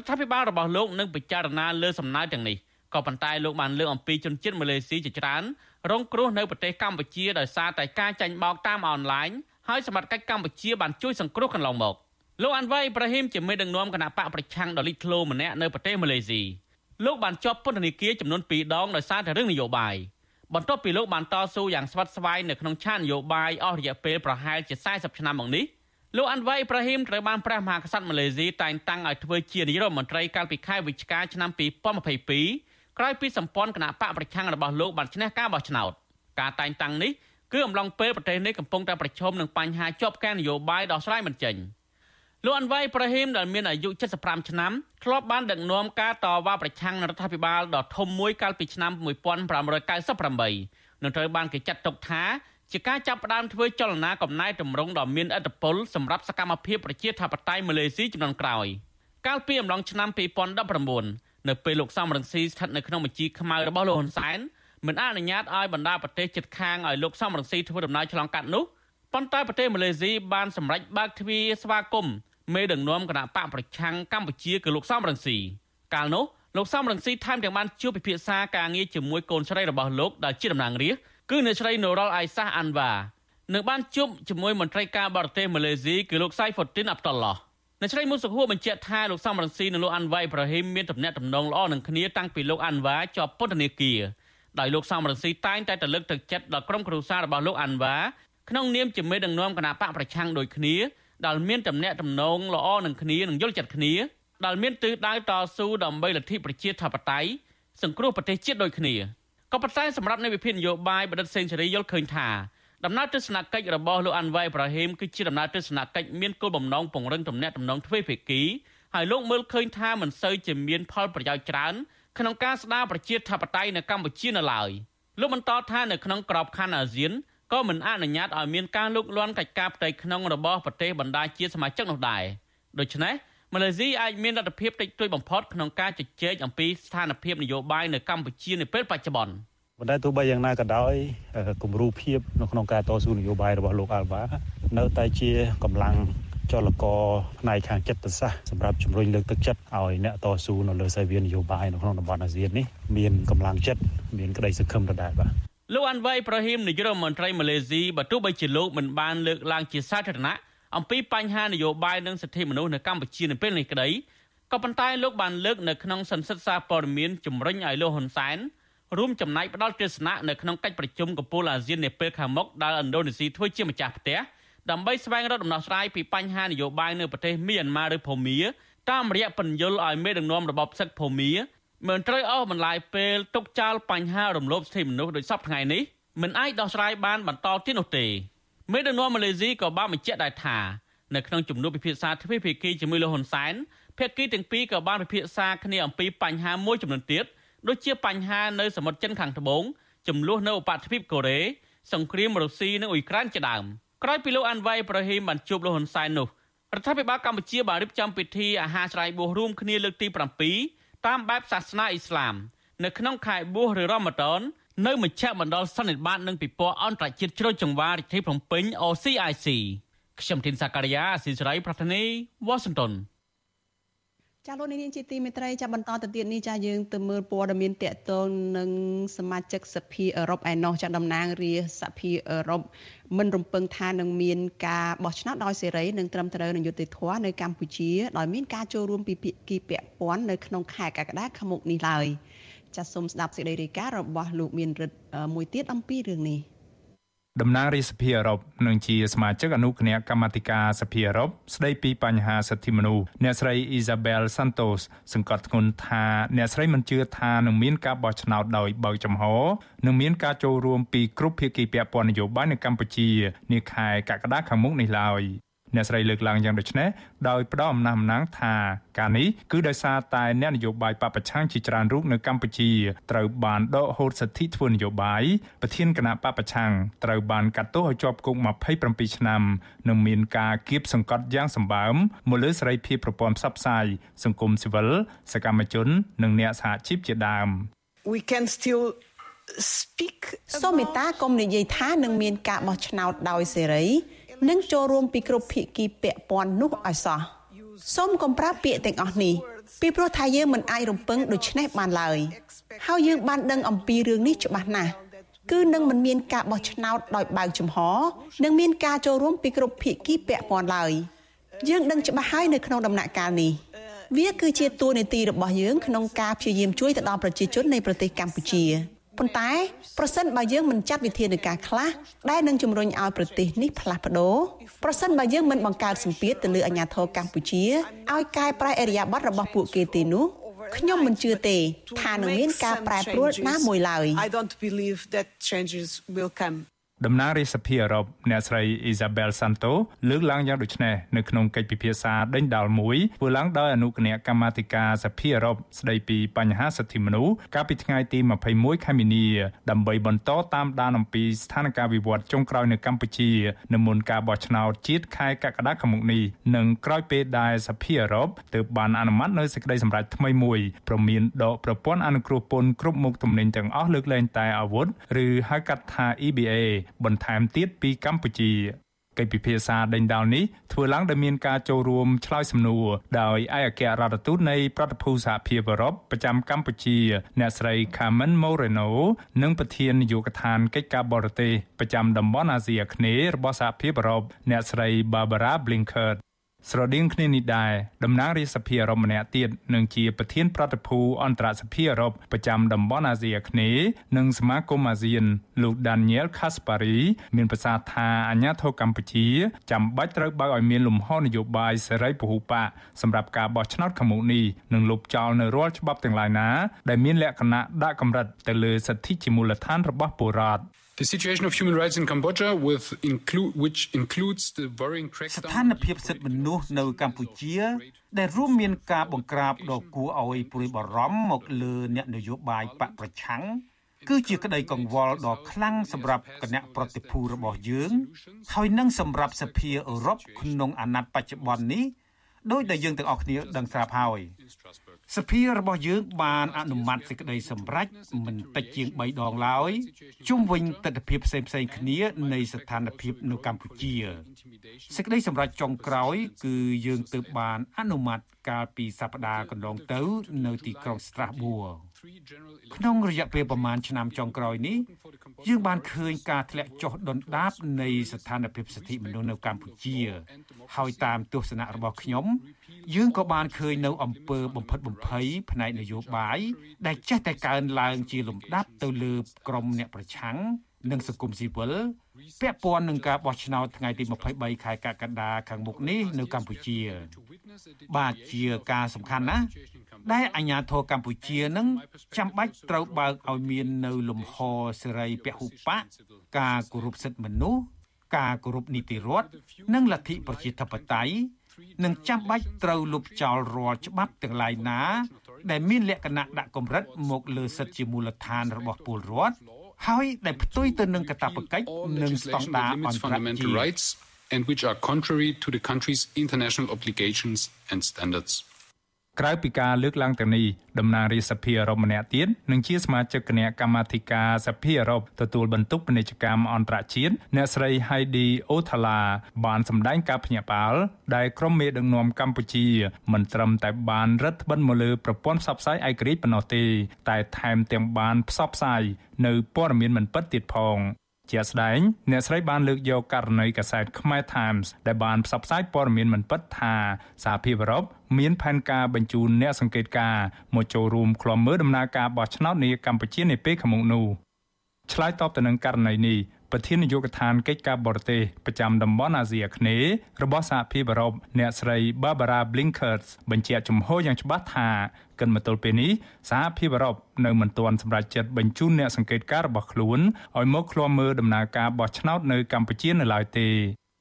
ដ្ឋាភិបាលរបស់លោកនឹងពិចារណាលើសំណើទាំងនេះក៏ប៉ុន្តែលោកបានលើកអំពីជនជាតិម៉ាឡេស៊ីជាច្រើនរងគ្រោះនៅប្រទេសកម្ពុជាដោយសារតែការចាញ់បោកតាមអនឡាញហើយសមត្ថកិច្ចកម្ពុជាបានជួយសង្គ្រោះកន្លងមកលោកអាន់វ៉ៃប្រហ៊ីមជាមេដឹកនាំគណៈបកប្រឆាំងដ៏លេចធ្លោម្នាក់នៅប្រទេសម៉ាឡេស៊ី លោកបានជាប់ពន្ធនាគារចំនួន2ដងដោយសារតែរឿងនយោបាយបន្ទាប់ពីលោកបានតស៊ូយ៉ាងស្វិតស្វាញនៅក្នុងឆាកនយោបាយអស់រយៈពេលប្រហែលជា40ឆ្នាំមកនេះលោកអាន់វ៉ៃប្រហ៊ីមត្រូវបានព្រះមហាក្សត្រម៉ាឡេស៊ីតែងតាំងឲ្យធ្វើជានាយករដ្ឋមន្ត្រីកាលពីខែវិច្ឆិកាឆ្នាំ2022ក្រោយពីសម្ព័ន្ធគណៈបកប្រឆាំងរបស់លោកបានឈ្នះការបោះឆ្នោតការតែងតាំងនេះគឺអំឡុងពេលប្រទេសនេះកំពុងតែប្រឈមនឹងបញ្ហាជាប់ការនយោបាយដោះស្រាយមិនចេញ។ លោកអនវ៉ៃប្រហ៊ីមដែលមានអាយុ75ឆ្នាំធ្លាប់បានដឹកនាំការតវ៉ាប្រឆាំងនឹងរដ្ឋាភិបាលដ៏ធំមួយកាលពីឆ្នាំ1598នឹងត្រូវបានគេចាត់ទុកថាជាការចាប់ផ្ដើមធ្វើចលនាកំណែតម្រង់ដ៏មានឥទ្ធិពលសម្រាប់សកម្មភាពប្រជាធិបតេយ្យម៉ាឡេស៊ីចំនួនក្រោយកាលពីអំឡុងឆ្នាំ2019នៅពេលលោកសំរងស៊ីស្ថិតនៅក្នុងបញ្ជីខ្មៅរបស់លោកហ៊ុនសែនមិនអនុញ្ញាតឲ្យបណ្ដាប្រទេសជិតខាងឲ្យលោកសំរងស៊ីធ្វើដំណើរឆ្លងកាត់នោះ ប៉ុន្តែប្រទេសម៉ាឡេស៊ីបានសម្រេចបើកទ្វារស្វាគមន៍មេដឹកនាំគណៈបកប្រឆាំងកម្ពុជាគឺលោកសំរងស៊ីកាលនោះលោកសំរងស៊ីថែមទាំងបានជួបពិភាក្សាការងារជាមួយកូនស្រីរបស់លោកដែលជាតំណាងរាស្ត្រគឺអ្នកស្រីនូរ៉ុលអៃសាសអាន់វ៉ានឹងបានជួបជាមួយមន្ត្រីការបរទេសម៉ាឡេស៊ីគឺលោកសៃហ្វូទីនអាប់តុលឡោះអ្នកស្រីមុសុខួរបញ្ជាក់ថាលោកសំរងស៊ីនិងលោកអាន់វ៉ៃប្រហ៊ីមមានទំនាក់ទំនងល្អនឹងគ្នាតាំងពីលោកអាន់វ៉ាជាប់ពន្ធនាគារដោយលោកសំរងស៊ីតែងតែទៅលើកទឹកចិត្តដល់ក្រុមគ្រួសាររបស់លោកអាន់វ៉ា ក្នុងនាមជាមេដឹកនាំគណៈបកប្រឆាំងដូចគ្នាដែលមានទំនាក់ទំនងល្អនឹងគ្នានិងយល់ចិត្តគ្នាដែលមានទិសដៅតស៊ូដើម្បីលទ្ធិប្រជាធិបតេយ្យសង្គ្រោះប្រទេសជាតិដូចគ្នាក៏ប៉ុន្តែសម្រាប់នៃវិភាគនយោបាយបណ្ឌិតសេនស៊ូរីយល់ឃើញថាដំណើរទស្សនកិច្ចរបស់លោកអាន់វ៉ៃប្រាហ៊ីមគឺជាដំណើរទស្សនកិច្ចមានគោលបំណងពង្រឹងទំនាក់ទំនងទ្វេភាគីហើយលោកមើលឃើញថាមិនសូវជាមានផលប្រយោជន៍ច្រើនក្នុងការស្ដារប្រជាធិបតេយ្យនៅកម្ពុជានៅឡើយលោកបន្តថានៅក្នុងក្របខ័ណ្ឌអាស៊ាន ក៏មិនអនុញ្ញាតឲ្យមានការលុកលាន់កិច្ចការផ្ទៃក្នុងរបស់ប្រទេសបណ្ដាជាសមាជិកនោះដែរដូច្នេះម៉ាឡេស៊ីអាចមានលទ្ធភាពតិចតួចបំផុតក្នុងការជជែកអំពីស្ថានភាពនយោបាយនៅកម្ពុជានាពេលបច្ចុប្បន្ន
ប៉ុន្តែទោះបីយ៉ាងណាក៏ដោយគំរូភាពនៅក្នុងការតស៊ូនយោបាយរបស់លោកអាល់បានៅតែជាកម្លាំងចលករផ្នែកខាងចិត្តសាស្ត្រសម្រាប់ជំរុញលើកទឹកចិត្តឲ្យអ្នកតស៊ូនៅលើសេវានយោបាយនៅក្នុងតំបន់អាស៊ាននេះមានកម្លាំងចិត្តមានក្តីសង្ឃឹមដដែលបាទ
លោកអាន់វ៉ៃប្រហ៊ីមនាយករដ្ឋមន្ត្រីម៉ាឡេស៊ីបើទោះបីជាលោកមិនបានលើកឡើងជាសាធារណៈអំពីបញ្ហានយោបាយនិងសិទ្ធិមនុស្សនៅកម្ពុជានៅពេលនេះក្តីក៏ប៉ុន្តែលោកបានលើកនៅក្នុងសន្និសីទសារព័ត៌មានជំរុញឲ្យលោកហ៊ុនសែនរួមចំណែកផ្ដល់ទស្សនៈនៅក្នុងកិច្ចប្រជុំកំពូលអាស៊ាននាពេលខាងមុខដែលឥណ្ឌូនេស៊ីធ្វើជាម្ចាស់ផ្ទះដើម្បីស្វែងរកដំណោះស្រាយពីបញ្ហានយោបាយនៅប្រទេសមីយ៉ាន់ម៉ាឬភូមាតាមរយៈបញ្យលឲ្យមេដឹកនាំរបបសឹកភូមា មិនត្រូវអស់បន្លាយពេលទុកចោលបញ្ហារំលោភសិទ្ធិមនុស្សដោយសពថ្ងៃនេះមិនអាចដោះស្រាយបានបន្តទៀតនោះទេមេដឹកនាំម៉ាឡេស៊ីក៏បានបញ្ជាក់ដែរថានៅក្នុងជំនួបពិភាក្សាទ្វេភាគីជាមួយលោកហ៊ុនសែនភាគីទាំងពីរក៏បានពិភាក្សាគ្នាអំពីបញ្ហាមួយចំនួនទៀតដូចជាបញ្ហានៅសមុទ្រចិនខាងត្បូងចំនួននៅឧបទ្វីបកូរ៉េសង្គ្រាមរុស្ស៊ីនិងអ៊ុយក្រែនជាដើមក្រោយពីលោកអាន់វ៉ៃប្រហ៊ីមបានជួបលោកហ៊ុនសែននោះរដ្ឋាភិបាលកម្ពុជាបានរៀបចំពិធីអាហារច្រៃបួសរួមគ្នាលើកទី7 តាមបែបសាសនាអ៊ីស្លាម នៅក្នុងខែបួសឬរ៉ាម៉ាដននៅមជ្ឈមណ្ឌលសន្និបាតនិងពិព័រណ៍អន្តរជាតិជ្រោយចង្វាររាជធានីភ្នំពេញ OCIC ខ្ញុំធីនសាការីយ៉ាអស៊ីសេរីប្រធានីវ៉ាស៊ីនតោន
ចាលោកនាងជាទីមេត្រីចាបន្តទៅទៀតនេះចាយើងទៅមើលព័ត៌មានតកតងនឹងសមាជិកសភាអឺរ៉ុបឯណោះចាតំណាងរាសភាអឺរ៉ុបមិនរំពឹងថានឹងមានការបោះឆ្នោតដោយសេរីនិងត្រឹមត្រូវនឹងយុត្តិធម៌នៅកម្ពុជាដោយមានការចូលរួមពីភាគីពាក់ព័ន្ធនៅក្នុងខែកក្កដាខាងមុខនេះឡើយចាសសូមស្ដាប់សេចក្តីរាយការណ៍របស់លោកមានរិទ្ធមួយទៀតអំពីរឿងនេះ។
តំណាងរាជសភាអឺរ៉ុបនិងជាសមាជិកអនុគណៈកម្មាធិការសភាអឺរ៉ុបស្ដីពីបញ្ហាសិទ្ធិមនុស្សអ្នកស្រី Isabel Santos សង្កត់ធ្ងន់ថាអ្នកស្រីមិនជឿថានឹងមានការបោះឆ្នោតដោយបើកចំហនិងមានការចូលរួមពីគ្រប់ភាគីពាក់ព័ន្ធនយោបាយនៅកម្ពុជានាខែកក្កដាខាងមុខនេះឡើយ អ្នកស្រីលើកឡើងយ៉ាងដូចនេះដោយផ្ដល់អំណះអំណាងថាការនេះគឺដោយសារតែអ្នកនយោបាយបពប្រឆាំងជាច្រើនរូបនៅកម្ពុជាត្រូវបានដកហូតសិទ្ធិធ្វើនយោបាយប្រធានគណៈបពប្រឆាំងត្រូវបានកាត់ទោសឲ្យជាប់គុក27ឆ្នាំនិងមានការគៀបសង្កត់យ៉ាងសម្បើមមកលើសេរីភាពប្រព័ន្ធផ្សព្វផ្សាយសង្គមស៊ីវិលសកម្មជន និងអ្នកសហជីពជាដើម
We can still speak
សូមមេត្តាកុំនិយាយថានឹងមានការបោះឆ្នោតដោយសេរី និងចូលរួមពីគ្រប់ភាគីពាក់ព័ន្ធនោះឲ្យសោះសូមកុំប្រើពាក្យទាំងអស់នេះពីព្រោះថាយើងមិនអាចរំពឹងដូច្នេះបានឡើយហើយយើងបានដឹងអំពីរឿងនេះច្បាស់ណាស់គឺនឹងមិនមានការបោះឆ្នោតដោយបើកចំហនិងមានការចូលរួមពីគ្រប់ភាគីពាក់ព័ន្ធឡើយយើងដឹងច្បាស់ហើយនៅក្នុងដំណាក់កាលនេះវាគឺជាតួនាទីរបស់យើងក្នុងការព្យាយាមជួយទៅដល់ប្រជាជននៃប្រទេសកម្ពុជា ប៉ុន្តែប្រសិនបើយើងមិនចាត់វិធានការខ្លះដែលនឹងជំរុញឲ្យប្រទេសនេះផ្លាស់ប្ដូរប្រសិនបើយើងមិនបង្កើតសម្ពាធទៅលើអាញាធរកម្ពុជាឲ្យកែប្រែអរិយាប័ត្ររបស់ពួកគេទេនោះខ្ញុំមិនជឿទេថានឹងមានការប្រែប្រួលណាមួយឡើយ
I don't believe that changes will come
តំណាងរាជសភាអឺរ៉ុបអ្នកស្រី Isabel Santo លើកឡើងយ៉ាងដូចនេះនៅក្នុងកិច្ចពិភាក្សាដេញដោលមួយធ្វើឡើងដោយអនុគណៈកម្មាធិការសភាអឺរ៉ុបស្ដីពីបញ្ហាសិទ្ធិមនុស្សកាលពីថ្ងៃទី21ខែមីនាដើម្បីបន្តតាមដានអំពីស្ថានភាពវិវត្តចុងក្រោយនៅកម្ពុជានៅមុនការបោះឆ្នោតជាតិខែកក្កដាខាងមុខនេះនិងក្រោយពេលដែលសភាអឺរ៉ុបទើបបានអនុម័តនូវសេចក្តីសម្រេចថ្មីមួយព្រមមានដកប្រព័ន្ធអនុគ្រោះពន្ធគ្រប់មុខទំនិញទាំងអស់លើកលែងតែអាវុធឬហៅកាត់ថា EBA បន្ថែមទៀតពីកម្ពុជាកិច្ចពិភាក្សាដេញដោលនេះធ្វើឡើងដោយមានការចូលរួមឆ្លើយសំណួរដោយឯកអគ្គរដ្ឋទូតនៃប្រតិភូសហភាពអឺរ៉ុបប្រចាំកម្ពុជាអ្នកស្រី Carmen Moreno និងប្រធាននាយកដ្ឋានកិច្ចការបរទេសប្រចាំតំបន់អាស៊ីអាគ្នេយ៍របស់សហភាពអឺរ៉ុបអ្នកស្រី Barbara Blinker ស្រដៀងគ្នានេះដែរតំណាងរាជសភាអឺរ៉ុបម្នាក់ទៀតនឹងជាប្រធានប្រតិភូអន្តរសភាអឺរ៉ុបប្រចាំតំបន់អាស៊ីអាគ្នេយ៍និងសមាគមអាស៊ានលោក Daniel Kaspari មានប្រសាសន៍ថាអាញាធរកម្ពុជាចាំបាច់ត្រូវបើកឲ្យមានលំហនយោបាយសេរីពហុបកសម្រាប់ការបោះឆ្នោតខាងមុខនេះនិងលុបចោលនៅរាល់ច្បាប់ទាំងឡាយណាដែលមានលក្ខណៈដាក់កម្រិតទៅលើសិទ្ធិជាមូលដ្ឋានរបស់ពលរដ្ឋ
The situation of human rights in Cambodia with include which includes the worrying
crackdown ស្ថានភាពសិទ្ធិមនុស្សនៅកម្ពុជា ដែលរួមមានការបង្ក្រាបដ៏គួរឲ្យព្រួយបារម្ភមកលើអ្នកនយោបាយបកប្រឆាំងគឺជាក្តីកង្វល់ដ៏ខ្លាំងសម្រាប់គណៈប្រតិភូរបស់យើង ហើយនឹងសម្រាប់សភាអឺរ៉ុបក្នុងអាណត្តិបច្ចុប្បន្ននេះដោយដែលយើងទាំងអស់គ្នាដឹងស្រាប់ហើយ សភារបស់យើងបានអនុម័តសេចក្តីសម្រេចមិនតិចជាង3ដងឡើយជុំវិញទស្សនវិជ្ជាផ្សេងៗគ្នានៃស្ថានភាពនៅកម្ពុជាសេចក្តីសម្រេចចុងក្រោយ គឺយើងទើបបានអនុម័តកាលពីសប្តាហ៍កន្លងទៅ នៅទីក្រុងស្ត្រាសប៊ួរក្នុងរយៈពេលប្រមាណឆ្នាំចុងក្រោយនេះយើងបានឃើញការធ្លាក់ចុះដុនដាបនៃស្ថានភាពសិទ្ធិមនុស្សនៅកម្ពុជា ហើយតាមទស្សនៈរបស់ខ្ញុំ យើងក៏បានឃើញនៅអំពើបំផិតបំភ័យផ្នែកនយោបាយដែលចេះតែកើនឡើងជាលំដាប់ទៅលើក្រុមអ្នកប្រឆាំងនិងសង្គមស៊ីវិលពាក់ព័ន្ធនឹងការបោះឆ្នោតថ្ងៃទី23ខែកក្កដាខាងមុខនេះនៅកម្ពុជា បាទជាការសំខាន់ណាស់ដែលអាជ្ញាធរកម្ពុជានឹងចាំបាច់ត្រូវបើកឲ្យមាននៅលំហសេរីពហុបកការគោរពសិទ្ធិមនុស្សការគោរពនីតិរដ្ឋនិងលទ្ធិប្រជាធិបតេយ្យ នឹងចាំបាច់ត្រូវលុបចោលរាល់ច្បាប់ទាំងឡាយណា ដែលមានលក្ខណៈដាក់កម្រិតមកលើសិទ្ធិជាមូលដ្ឋានរបស់ពលរដ្ឋហើយដែលផ្ទុយទៅនឹងកាតព្វកិច្ចនិងស្តង់ដារអន្តរជាតិ
and which are contrary to the country's international obligations and standards.
ក្រៅពីការលើកឡើងទាំងនេះតំណាងរាជសភាអឺរ៉ុបម្នាក់ទៀតនិងជាសមាជិកគណៈកម្មាធិការសភាអឺរ៉ុបទទួលបន្ទុកពាណិជ្ជកម្មអន្តរជាតិអ្នកស្រី Heidi Othala បានសម្ដែងការភ្ញាក់ផ្អើលដែលក្រុមមេដឹកនាំកម្ពុជាមិនត្រឹមតែបានរឹតបន្តឹងមកលើប្រព័ន្ធផ្សព្វផ្សាយឯករាជ្យប៉ុណ្ណោះទេតែថែមទាំងបានផ្សព្វផ្សាយនៅព័ត៌មានមិនពិតទៀតផង ជាស្ដែងអ្នកស្រីបានលើកយកករណីកាសែតខ្មែរ Times ដែលបានផ្សព្វផ្សាយព័ត៌មានមិនពិតថាសហភាពអឺរ៉ុបមានផែនការបញ្ជូនអ្នកសង្កេតការណ៍មកចូលរួមក្លំមើលដំណើរការបោះឆ្នោតនាកម្ពុជានាពេលខាងមុខនោះឆ្លើយតបទៅនឹងករណីនេះប្រធាននាយកដ្ឋានកិច្ចការបរទេសប្រចាំតំបន់អាស៊ីអាគ្នេយ៍របស់សហភាពអឺរ៉ុបអ្នកស្រី Barbara Blinkerts បញ្ជាក់ចំហយ៉ាងច្បាស់ថា កិនមកទល់ពេលនេះសហភាពអឺរ៉ុបនៅមិនទាន់សម្រេចចិត្តបញ្ជូនអ្នកសង្កេតការណ៍របស់ខ្លួនឲ្យមកឃ្លាំមើលដំណើរការបោះឆ្នោតនៅកម្ពុជានៅឡើយទេ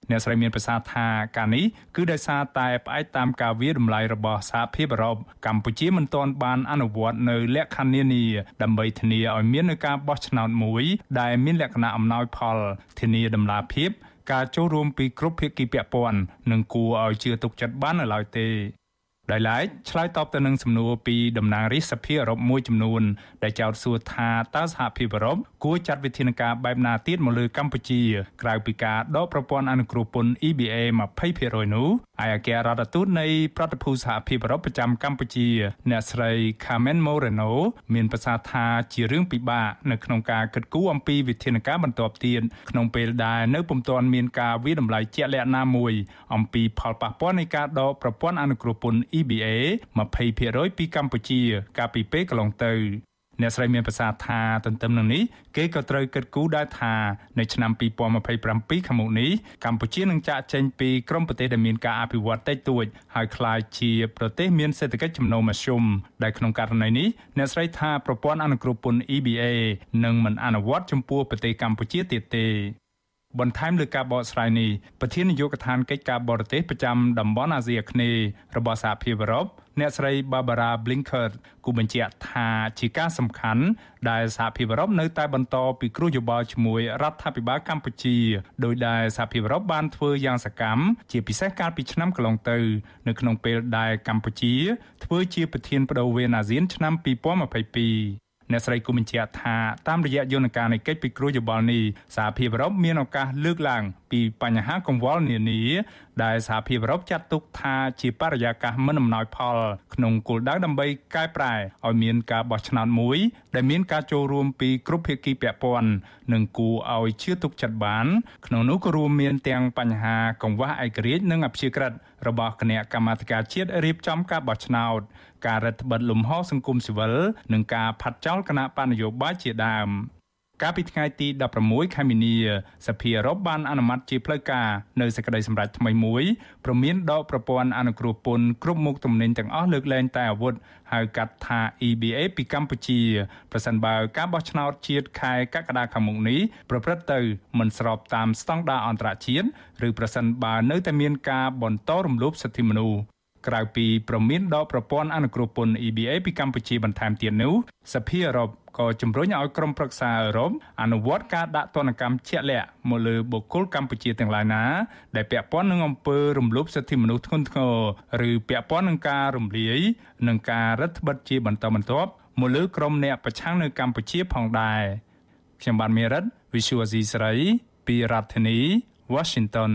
អ្នកស្រីមានប្រសាសន៍ថាការនេះគឺដោយសារតែផ្អែកតាមការវាតម្លៃរបស់សហភាពអឺរ៉ុបកម្ពុជាមិនទាន់បានអនុវត្តនៅលក្ខខណ្ឌនានាដើម្បីធានាឲ្យមាននូវការបោះឆ្នោតមួយដែលមានលក្ខណៈអំណោយផលធានាដំណាភាពការចូលរួមពីគ្រប់ភាគីពាក់ព័ន្ធនិងគួរឲ្យជឿទុកចិត្តបាននៅឡើយទេ ដោយឡែកឆ្លើយតបទៅនឹងសំណួរពីតំណាងរាជសភាអឺរ៉ុបមួយចំនួនដែលចោទសួរថាតើសហភាពអឺរ៉ុបគួរចាត់វិធានការបែបណាទៀតមកលើកម្ពុជាក្រៅពីការដកប្រព័ន្ធអនុគ្រោះពន្ធ EBA 20%នោះឯអគ្គរដ្ឋទូតនៃប្រតិភូសហភាពអឺរ៉ុបប្រចាំកម្ពុជា អ្នកស្រី Carmen Moreno មានប្រសាសន៍ថាជារឿងពិបាកនៅក្នុងការគិតគូរអំពីវិធានការបន្ទាប់ទៀតក្នុងពេលដែលនៅពុំទាន់មានការវិតម្លៃជាក់លាក់ណាមួយអំពីផលប៉ះពាល់នៃការដកប្រព័ន្ធអនុគ្រោះពន្ធ EBA 20%ពីកម្ពុជា កាលពីពេលកន្លងទៅអ្នកស្រីមានប្រសាសន៍ថាទន្ទឹមនឹងនេះគេក៏ត្រូវគិតគូរដែរថានៅឆ្នាំ2027ខាងមុខនេះកម្ពុជានឹងចាក់ចេញពីក្រុមប្រទេសដែលមានការអភិវឌ្ឍតិចតួចហើយក្លាយជាប្រទេសមានសេដ្ឋកិច្ចចំណូលមធ្យមដែលក្នុងករណីនេះអ្នកស្រីថាប្រព័ន្ធអនុគ្រោះពន្ធ EBA នឹងមិនអនុវត្តចំពោះប្រទេសកម្ពុជាទៀតទេ បន្ថែមលើការបកស្រាយនេះប្រធាននាយកដ្ឋានកិច្ចការបរទេសប្រចាំតំបន់អាស៊ីអាគ្នេយ៍របស់សហភាពអឺរ៉ុបអ្នកស្រី Barbara Blinker គូបញ្ជាក់ថាជាការសំខាន់ដែលសហភាពអឺរ៉ុបនៅតែបន្តពិគ្រោះយោបល់ជាមួយរដ្ឋាភិបាលកម្ពុជាដោយដែលសហភាពអឺរ៉ុបបានធ្វើយ៉ាងសកម្មជាពិសេសកាលពីឆ្នាំកន្លងទៅ នៅក្នុងពេលដែលកម្ពុជាធ្វើជាប្រធានបដូវវេនអាស៊ានឆ្នាំ2022 អ្នកស្រីគូបញ្ជាក់ថាតាមរយៈយន្តការនៃកិច្ចពិគ្រោះយោបល់នេះសហភាពអឺរ៉ុបមានឱកាសលើកឡើងពីបញ្ហាកង្វល់នានា ដែលសហភាពអឺរ៉ុបចាត់ទុកថាជាបរិយាកាសមិនអំណោយផល ក្នុងគោលដៅដើម្បីកែប្រែឲ្យមានការបោះឆ្នោតមួយ ដែលមានការចូលរួមពីគ្រប់ភាគីពាក់ព័ន្ធនិងគួរឲ្យជឿទុកចិត្តបាន ក្នុងនោះក៏រួមមានទាំងបញ្ហាកង្វះឯករាជ្យនិងអព្យាក្រឹតរបស់គណៈកម្មាធិការជាតិរៀបចំការបោះឆ្នោតការរដ្ឋបិទលំហសង្គមស៊ីវិលនិងការផាត់ចោលគណៈបញ្ញយោបាយជាដើម កាលពីថ្ងៃទី16ខែមីនាសភាអឺរ៉ុបបានអនុម័តជាផ្លូវការនៅសេចក្តីសម្រេចថ្មីមួយព្រមានដកប្រព័ន្ធអនុគ្រោះពន្ធគ្រប់មុខទំនិញទាំងអស់លើកលែងតែអាវុធហៅកាត់ថា EBA ពីកម្ពុជាប្រសិនបើការបោះឆ្នោតជាតិខែកក្កដាខាងមុខនេះប្រព្រឹត្តទៅមិនស្របតាមស្តង់ដារអន្តរជាតិឬប្រសិនបើនៅតែមានការបន្តរំលោភសិទ្ធិមនុស្ស ក្រៅពីប្រមានដកប្រព័ន្ធអនុគ្រោះពន្ធ EBA ពីកម្ពុជាបន្ថែមទៀតនោះសភាអឺរ៉ុបក៏ជំរុញឲ្យក្រុមប្រឹក្សាអឺរ៉ុបអនុវត្តការដាក់ទណ្ឌកម្មជាក់លាក់មកលើបុគ្គលកម្ពុជាទាំងឡាយណាដែលពាក់ព័ន្ធនឹងអំពើរំលោភសិទ្ធិមនុស្សធ្ងន់ធ្ងរឬពាក់ព័ន្ធនឹងការរំលាយនិងការរដ្ឋបិទជាបន្តបន្ទាប់មកលើក្រុមអ្នកប្រឆាំងនៅកម្ពុជាផងដែរខ្ញុំបានមេរិត Visual C ស្រីពីរដ្ឋធានី Washington